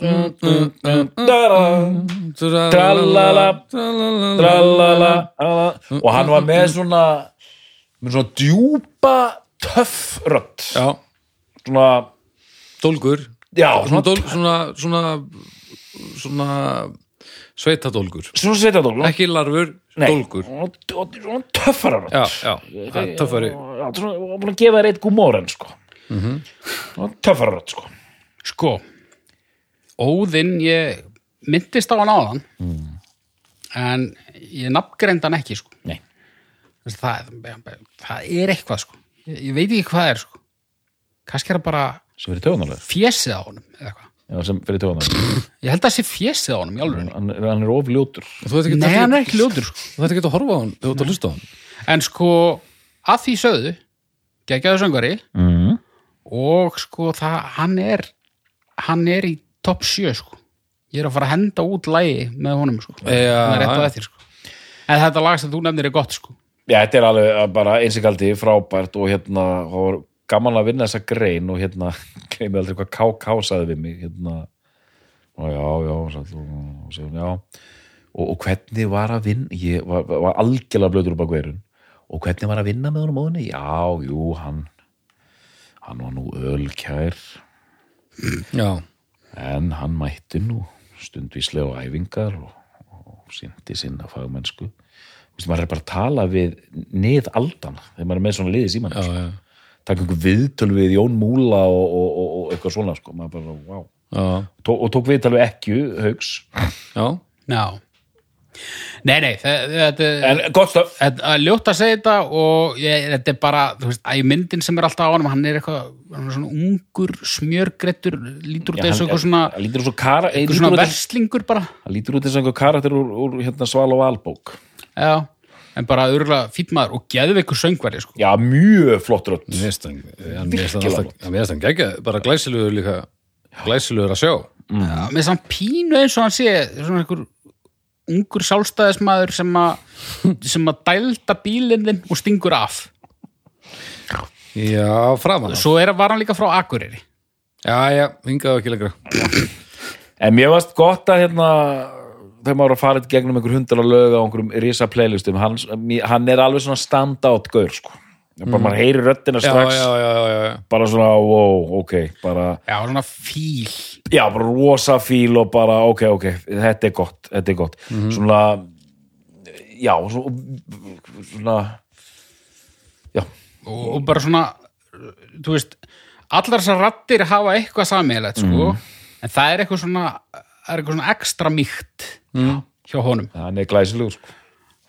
trallala, trallala. Og hann var með svona, með svona djúpa töffrött. Já svona, dólgur? Já, svona, svona, dól, svona, svona, svona sveitadólgur. Svona sveitadól ekki larfur, dólgur. Og, og, svona töffara rödd. Já, já, töffari. og búin að gefa þér eitt gúmóren sko. Svona töffara rödd sko. Sko, Óðinn, ég myndist á hann áðan en ég nafngreind hann ekki, sko. Nei. Það, það er eitthvað, sko. Ég, ég veit ekki hvað er, sko. Kannski er það bara sem fyrir töfunarlegur fjesið á honum, eða eitthvað. já, sem fyrir töfunarlegur Ég held að það sé fjesið á honum í alveg. hann, er- hann er ofljótur þú veit ekki Nei, hann er ekki ljótur, sko. þú veit ekki að horfa á hann, þú veit að hlusta á hann En sko, að því sögðu, geggjaðu söngvari mm. og sko, það, hann er, hann er í topp sjö, sko. Ég er að fara að henda út lægi með honum, sko. Það er rétt á eftir, sko. En þetta lag sem þú nefnir er gott, sko. já, þetta er alveg bara einsikaldi frábært og hérna gaman að vinna þessa grein og hérna gleymi aldrei hvað KK saði við mig hérna. Og já, já, sæll, og, og, já. Og, og hvernig var að vinna ég var, var algjörlega blöður upp á hverjun og hvernig var að vinna með honum óðinni já, jú, hann hann var nú ölkær. Já, en hann mætti nú stundvíslega æfingar og, og síndi sinna fagmennsku. Vistu, maður er bara að tala við nið aldana þegar maður er með svona liði síman já, já, taka einhver viðtöl við Jón Múla og, og, og, og eitthvað svona sko. bara, wow Tó, og tók viðtöl við ekki, haugs. Já. Já. Nei, nei, þe- þetta en gott stöf. Þetta ljótt að segja þetta og ég, þetta er bara, þú veist, að myndin sem er alltaf á honum, hann er eitthvað, hann er svona ungur, smjörgrettur, lítur út eins og eitthvað svona, hann lítur út eins og kara, eitthvað lítur svona út eins- verslingur bara, hann lítur út eins og einhver karakter úr, úr hérna, Sval og Albók já, en bara örgulega fýtt maður og geðveikur söngvari, sko. já, mjög flott hann geggja, bara glæsilegur líka glæsilegur að sjá Já, með samt pínu eins og hann sé, svona einhver ungur sjálfstæðismæður sem að sem að dælda bílinn og stingur af. já, framan. Svo er, var hann líka frá Akureyri. já, já, hingaðu ekki lengra En mér varst gott að hérna þegar maður var að fara í gegnum einhver hundar að löga á einhverjum risa playlistum. Hann, hann er alveg svona stand-out gaur sko. bara maður heyri röddina já, strax. já, já, já, já. bara svona, wow, ok bara, Já, svona fíl. já, bara rosa fíl og bara, ok, ok, þetta er gott þetta er gott, svona já, svona, svona já, og, og bara svona þú veist, allar þessar rattir hafa eitthvað samíðilegt sko. En það er eitthvað svona það er eitthvað svona ekstra mýkt mm. hjá honum hann er glæsilegur sko.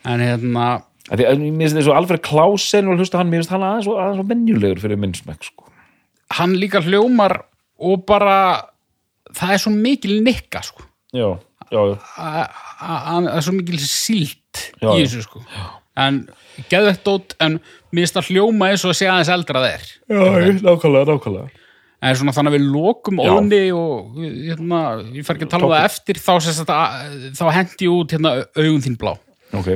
en hérna, því, mér finnst þessu Alfred Klausen og hlusta hann, mér finnst hann aðeins og aðeins og menjulegur fyrir minnsmekk sko. hann líka hljómar og bara það er svo mikil nikka sko já, já, já það er svo mikil sílt Já, í já. þessu sko en geðvegt dót en mér finnst það hljóma eins og sé aðeins eldra er Já, nákvæmlega, nákvæmlega en svona þannig að við lokum Já. óni og hérna, ég fær ekki að tala um það eftir þá, þá hendi út hérna augun þín blá. Ok,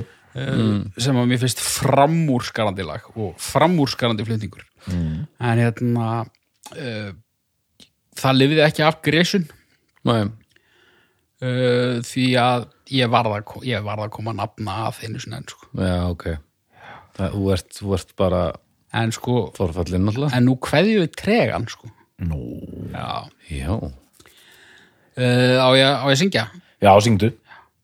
sem að mér finnst framúrskarandi lag og framúrskarandi flutningur. Mm. en hérna uh, það lifiði ekki af Nei, uh, því að ég varð að, ko- ég varð að koma að nafna að einu sinni en sko, já, ok. Það, þú, ert, þú ert bara en sko forfallinn alltaf en nú kveðju við tregan sko nú. Já, já, uh, á, ég, á ég syngja? Já, syngdu,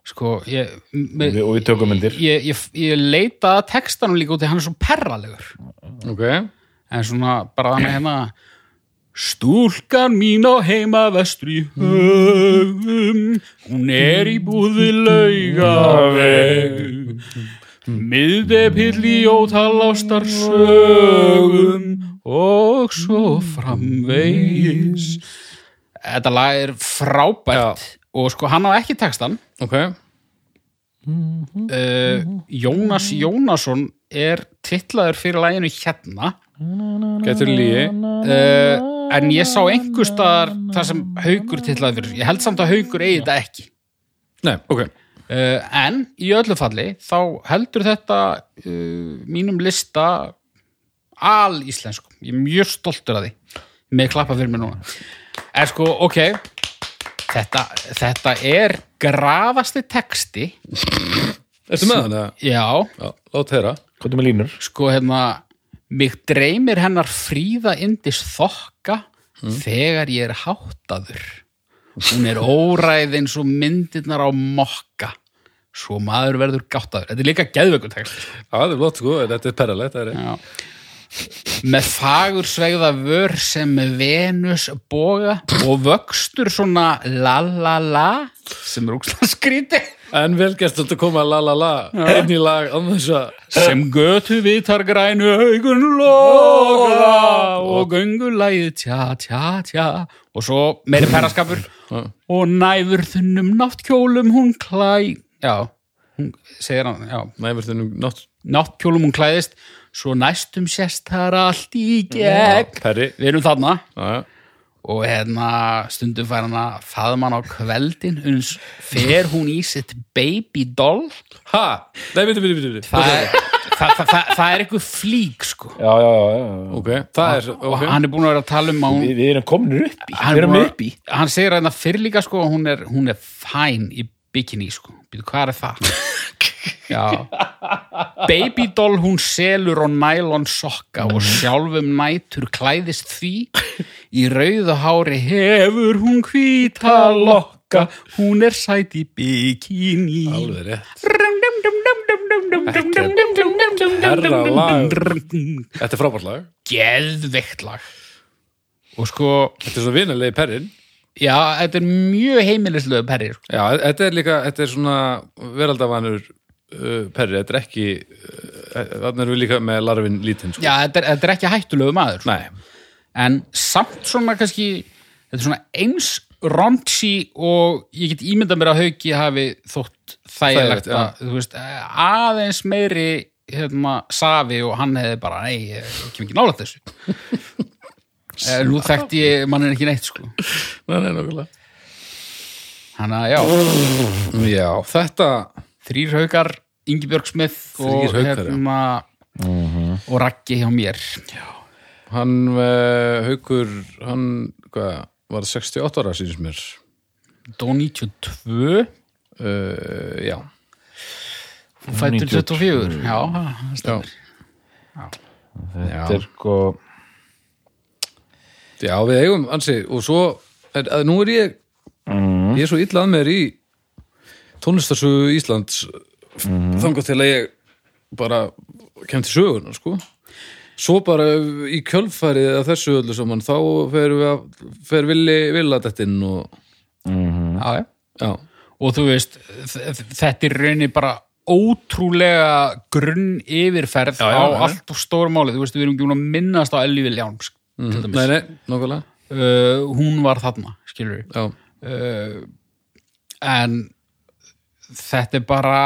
sko, ég, með, við, og við tökum myndir. ég, ég, ég leita textanum líka út í hann er svo perralegur. Ok. En svona bara þannig hérna Stúlkan mín á heima vestri höfum hún er í búði laugaveg Miðdepill í ótal ástarsögum og svo framvegis. Þetta lag er frábært og sko hann á ekki textan ok, uh, Jónas Jónasson er titlaður fyrir laginu hérna. Getur lígi uh, en ég sá einhver staðar það sem haugur titlaður fyrir. Ég held samt að haugur eigi þetta ekki. Nei, ok, en í öllu falli þá heldur þetta uh, mínum lista al íslensku ég er mjög stoltur að því. Með klappa fyrir mig núna. En sko, ok þetta, þetta er grafasti texti. Ertu með hann eða? já, já, lát þeirra Hvað er með línur? sko hérna mig dreymir hennar fríða indis þokka þegar ég er háttaður hún er óræð eins og myndirnar á mokka. Svo maður verður gáttaður. Þetta er líka geðveikur text já, það er flott sko, þetta er perralegt er með fagur svegða vör sem Venus boga og vöxtur svona la la la sem er úkslega skríti en vel gert að koma la la la einn í lag sem götu vitar grænu augun loga og göngulæði tja tja tja. Og svo meiri perraskapur og næfur þunnum náttkjólum hún klæ já, hún segir hann já, næfurþunum nátt náttkjólum hún klæðist svo næstum sést þar allt í gegn. Perri við erum þarna. Já, já. og hérna stundum fær hann að faðma hann á kveldin fer hún í sitt baby doll. Ha, nei, viti, viti, viti það er, það, það, það, það er eitthvað flík sko. Já, já, já, já. ok, það er, og ok. hann er búin að vera að tala um hún, Við, við erum komin upp í hann, að- upp í. hann segir að fyrir líka sko hún er, hún er fæn í bikini sko, býtu hvað er það? Já. Baby doll hún selur og nælon sokka og sjálfum nætur klæðist því. Í rauðu hári hefur hún hvíta lokka. hún er sæt í bikini. Alveg rétt herra lag þetta er frábært lag geðveikt lag og sko, þetta er svo vinalegi perrin já, þetta er mjög heimilislegu perri sko. já, þetta er líka, þetta er svona veraldavanur uh, perri, þetta er ekki uh, þannig erum við líka með larfin lítinn sko. já, þetta er, þetta er ekki hættulegu maður sko. nei, en samt svona kannski þetta er svona eins raunchy og ég get ímyndað mér að hauki hafi þótt þægilegt já. að, veist, aðeins meiri hérna, safi og hann hefði bara nei, ég kem ekki nálægt þessu. Eh, nú þekkti ég mannin ekki neitt sko. Nei, nei, þannig að já, já, þetta þrýr haukar Ingibjörg Smith og, Þrír haukar, já. hérna, og Raggi hjá mér. Hann uh, haukur hann, hvað, var 68 ára síns mér? Dó 92 uh, já, fættur 24 já, það já, stefnir Þetta er sko já, við eigum ansi, og svo, er, að, nú er ég ég er svo illa að mér í tónlistarsögu Íslands þangað til að ég bara kem til sögunar, sko svo bara í kjölfærið að þessu öllu saman, þá fer við að fer villi villadettinn og já, já. Já, og þú veist, þetta er raunni bara ótrúlega grunn yfirferð Já, já, á já. allt og stóra máli, þú veist, við erum ekki búin að minnast á Elli Viljáns til nei, dæmis, nei, nokkulega uh, hún var þarna skilur við, já, uh, en þetta er bara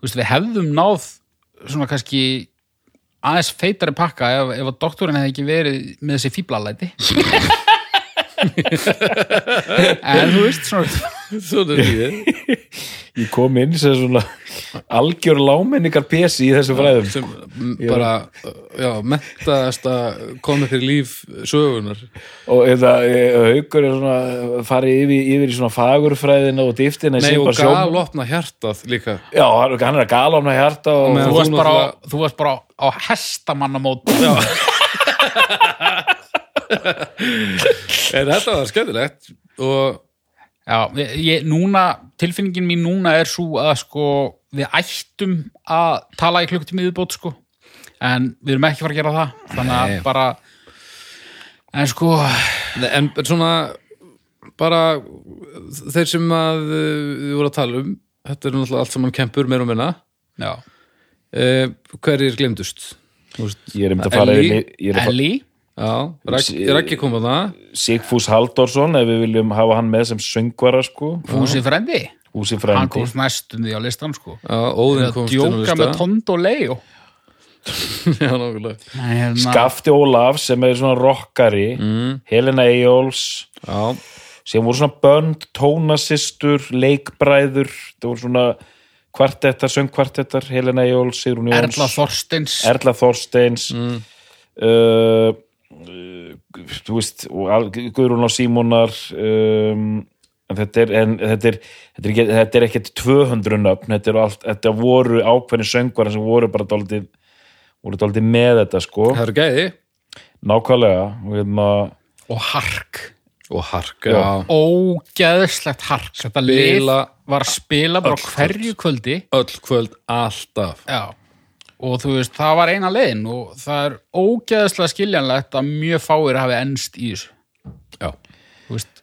þú veist, við hefðum náð svona kannski aðeins feitari pakka ef, ef að doktorinn hefði ekki verið með þessi fíblalæti. En þú veist svona svona er ég kom inn sem svona algjör lámenningar pesi í þessu fræðum. sem bara, já, mentaðast að koma fyrir líf sögunar og þetta, eh, haukur er svona farið yfir, yfir í svona fagurfræðina og dýftina Nei, og galopna hjartað líka. Já, hann er að galopna hjarta og, þú varst bara, náttúrulega- þú varst bara á hestamannamót. En þetta var skemmtilegt og Já, ég, núna, tilfinningin mín núna er svo að sko við ættum að tala í klukkutími viðbót sko, en við erum ekki fara að gera það, þannig að Nei. bara en sko en svona bara þeir sem að uh, við vorum að tala um þetta er náttúrulega allt saman kempur meir og minna. uh, hverjir glemdust Ég er um að fara Ellie, Raggi kom að það Sigfús Halldórsson ef við viljum hafa hann með sem söngvara sko, Fúsi Frendi? Húsi hann frendi komst næstum því á listan sko. Já, Óðinn að komst inn á djóka lista með Tond og Leo. Já, nákvæmlega. Hérna, Skafti Ólaf sem er svona rockari. Mm, Helena Eyjóls já, sem voru svona bönd, tónasistur leikbræður. Það voru svona kvartettar, söngkvartettar. Helena Eyjóls, Sigrún Jóns. Erla Þorsteins. Erla Þorsteins. Mm, uh, þú veist Guðrún á Símonar um, en þetta er en þetta er, þetta er, ekki, þetta er ekkert 200 nöfn, þetta, er allt, þetta voru ákveðni söngvar sem voru bara dálítið voru dálítið með þetta sko. Það eru gæði. Nákvæmlega og hérna og Hark. Og hark, Já. ógeðslegt Hark. Þetta lið var að spila bara öll hverju kvöldi. Öll kvöld alltaf. Já og þú veist, það var eina leiðin og það er ógeðslega skiljanlegt að mjög fáir hafi ennst í þessu. Já, veist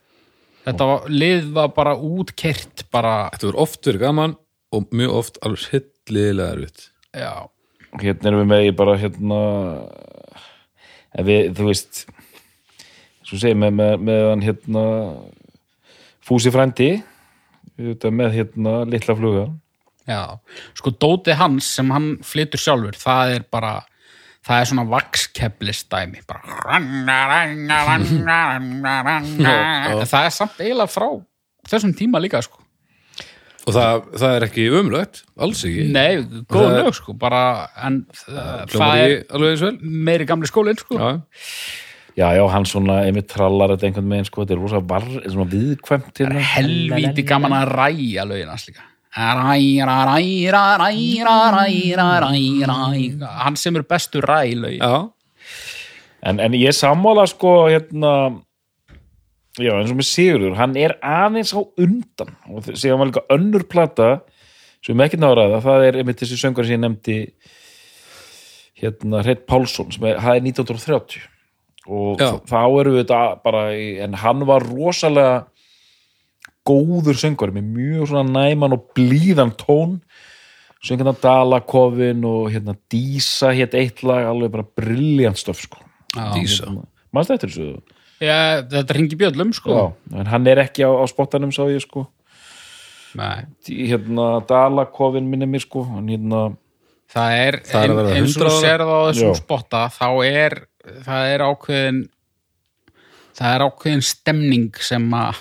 þetta var, lið var bara útkert bara, þetta verður oft verið gaman og mjög oft alveg hillilega erfitt. Já, hérna erum við með í bara hérna ef við, þú veist svo segir með, með, með hann hérna Fúsi frændi auðvitað með hérna litla flugan já. Sko Dóti Hans sem hann flytur sjálfur það er bara það er svona vakskeplis dæmi bara það er samt eiginlega frá þessum tíma líka sko. Og það, það er ekki umlögt, alls ekki. Nei, góð er- lög sko bara, en það er ekki alveg eins vel. meiri gamli skólinn sko. Já, já, já, hann svona einmitt trallar þetta einhvern veginn sko, þetta er rosa var, svona viðkvæmt hérna. helvíti gaman að ræja lögin hans líka hann sem er bestu ræ lögin já, en, en ég sammála sko hérna já, eins og með Sigurður, hann er aðeins á undan og síðan var líka önnur plata sem ekki náraða, það er einmitt þessi söngar sem ég nefndi hérna Hreit Pálsson sem er, er 1930 og Já. þá erum við þetta bara en hann var rosalega góður söngar með mjög svona næman og blíðan tón. Söngarna Dalakofin og hérna Dísa hétt eitt lag, alveg bara brilljant stöf sko. Dísa. Manstu eftir þessu? Já, þetta ringi bjöllum sko. Já, en hann er ekki á, á spottanum sá ég sko. Nei. Í, hérna Dalakofin minni mér sko hann hérna það er, Það er að eins og 100 þú ára. serð á þessum spotta þá er það er ákveðin það er ákveðin stemning sem að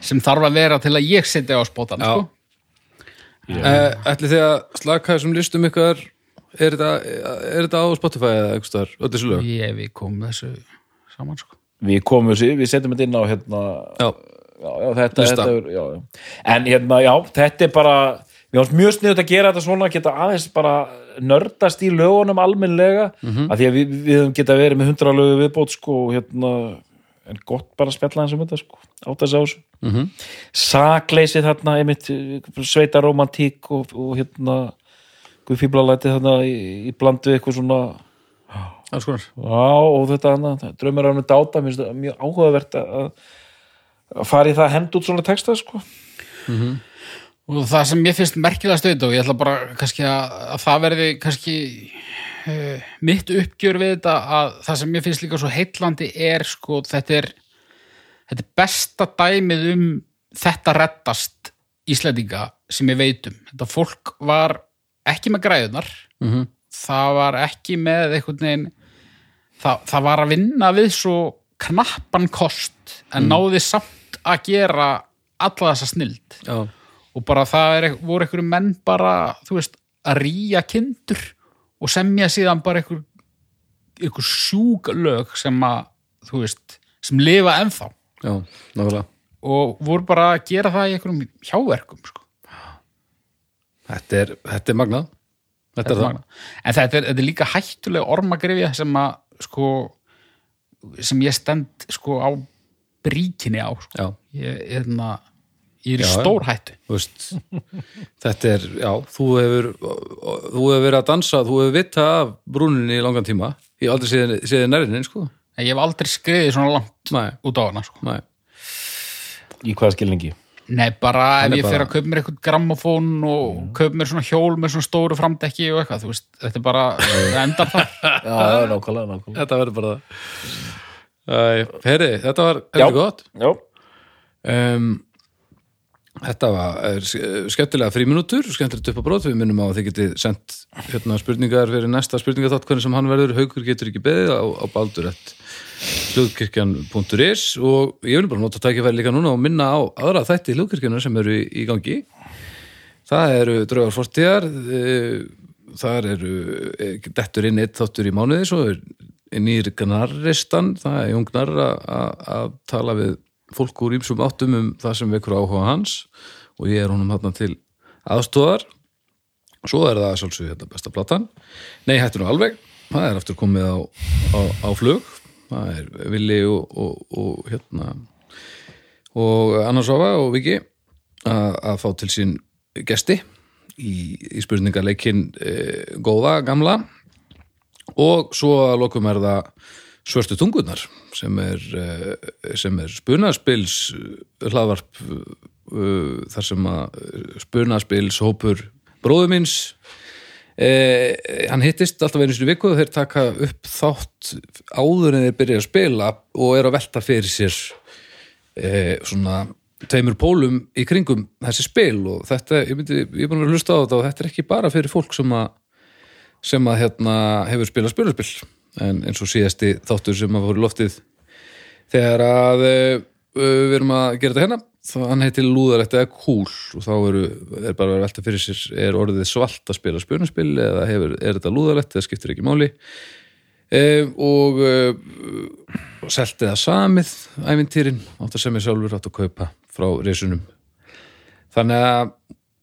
sem þarf að vera til að ég setja á spottan Já. sko. Uh, ætli þið að slaka þessum listum ykkar er þetta, er þetta á Spotify eða eitthvað þar, öll þessu lög? ég við komum þessu saman sko. við komum þessu, við setjum þetta inn á hérna, Já, já, já, þetta, þetta er, já, já. en hérna, já, þetta er bara mjög sniðut að gera þetta svona geta aðeins bara nördast í lögunum almennlega, Mhm. af því að við, við geta verið með hundra lögu viðbót sko, og hérna, en gott bara að spjalla eins um þetta sko, átt að þessu. Mhm. sakleysið þarna einmitt, sveita romantík og, og hérna guðfíblalæti þarna í, í blandu eitthvað svona alls konar. Já, og þetta hana, draumur á hennu dáta, mér finnst það mjög áhugavert að að fara í það að henda út svona texta, sko. Og það sem ég finnst merkilega stöð og ég ætla bara kannski að, að það verði kannski uh, mitt uppgjör við þetta að það sem ég finnst líka svo heitlandi er sko þetta er þetta er besta dæmið um þetta reddast Íslendinga sem ég veit um. Þetta fólk var ekki með græðunar Mhm. það var ekki með einhvern veginn það, það var að vinna við svo knappan kost en náði samt að gera alla þessa snild. Já, og bara það er, voru einhverju menn bara, þú veist, að ríja kindur og semja síðan bara einhver, einhver sjúk lög sem að, þú veist, sem lifa ennþá já, og voru bara að gera það í einhverjum hjáverkum, sko. Þetta er, þetta er magnað Þetta, er það Magnað. En þetta er, þetta er líka hættulega ormagrifja sem að, sko, sem ég stend, sko, á bríkinni á, sko. Ég, hérna, ég er í stór hættu. Þetta er, já, þú hefur þú hefur verið að dansa, þú hefur vita af brúninni í langan tíma Ég hef aldrei séð, séð nærinn, sko En ég hef aldrei skriðið svona langt Nei, út á hana, sko. nei Í hvaða skilningi? Nei, bara Hann ef ég fer bara- að kaupa mér eitthvað grammofón og kaupa mér svona hjól með svona stóru framdekki og eitthvað, þú veist, þetta er bara það endar það. Já, já, nákvæmlega, nákvæmlega Þetta verður bara það Æ, Heyri, þetta var Já. heldur gott Já, um, Þetta var skemmtilega fríminútur, skemmtilegt upp á brot við minnum á að þið getið sendt hérna, spurningar fyrir næsta spurningaþátt hvernig sem hann verður. Haukur getur ekki beðið á, á baldurett hljóðkirkjan.is og ég vil bara nota tækifæri líka núna og minna á aðra þætti hljóðkirkjana sem eru í, í gangi. Það eru draugar fortíðar eh, þar eru eh, dettur inn eitt þáttur í mánuði svo er nýr gnarristan það er jungnar að tala við fólk úr ímsum áttum um það sem vekur áhuga hans og ég er honum hann til aðstóðar svo er það sjálfsög hérna besta platan. Nei, hættu nú alveg, það er aftur komið á, á, á flug. Það er Vili og, og, og hérna og Annars Sofa og Viki að fá til sín gesti í, í spurningarleikin e, góða, gamla. Og svo lokum er það svörstu tungurnar sem er, eh, er spunaspils hlaðvarp eh, þar sem að spunaspils hópur bróðu míns eh, hann hittist alltaf einu sinni viku og þeir taka upp þátt áður en þeir byrja að spila og er að velta fyrir sér eh, svona tveimur pólum í kringum þessi spil og þetta, ég myndi, ég er búin að hlusta á þetta og þetta er ekki bara fyrir fólk sem að sem að hérna hefur spilað spilurspill en eins og síðasti þáttur sem að í loftið þegar að uh, við erum að gera þetta hérna þá hann heitir lúðalegt eða cool og þá eru, er bara að að velta fyrir sér er orðið svalt að spila spilurspill eða hefur, er þetta lúðalegt eða skiptir ekki máli? Um, og uh, selt eða samið ævintýrin átt að semja sjálfur átt að kaupa frá reysunum þannig að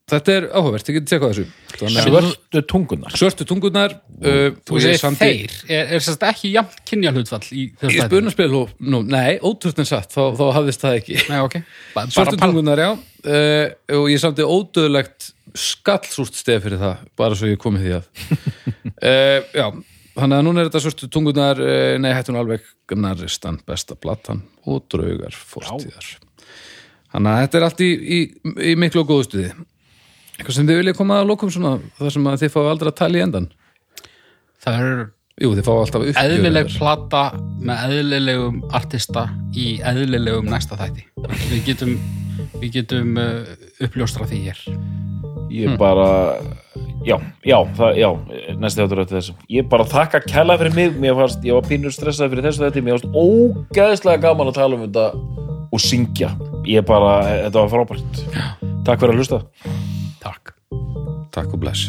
þetta er áhugavert, ég geti tekað þessu. Svörtu tungunar svörtu tungurnar uh, Þú segir þeir, er, er sérst ekki jafnt kynja hlutfall í þessu spunarspil og, nú, nei, ótrúst en satt þá, þá hafðist það ekki. Nei, ok. Ba svörtu tungurnar, já. Uh, og ég samti ódöðlegt skallsúrt stef fyrir það, bara svo ég komið því að. Uh, já, þannig að núna er þetta svörtu tungurnar uh, nei, hættun alveg gnarristan besta platan og draugar fórstíðar þannig að þetta er allt í, í, í miklu og góðu stuði eitthvað sem þið viljið koma að lokum svona þar sem að þið fáið aldrei að tala í endan Það er jú, þið fáið alltaf uppgjöf eðlileg plata með eðlilegum artista í eðlilegum næsta þætti. Við getum, við getum uh, uppljóstra því hér. Ég bara Já, já, það, já, næsti þáttur eftir þessum. Ég bara þakka kæla fyrir mig. Mér fannst, ég var pínur stressað fyrir þessu þetta Mér fannst ógeðslega gaman að tala um þetta og syngja. Ég bara, þetta var frábært. Takk fyrir að hlusta Takk. Takk og bless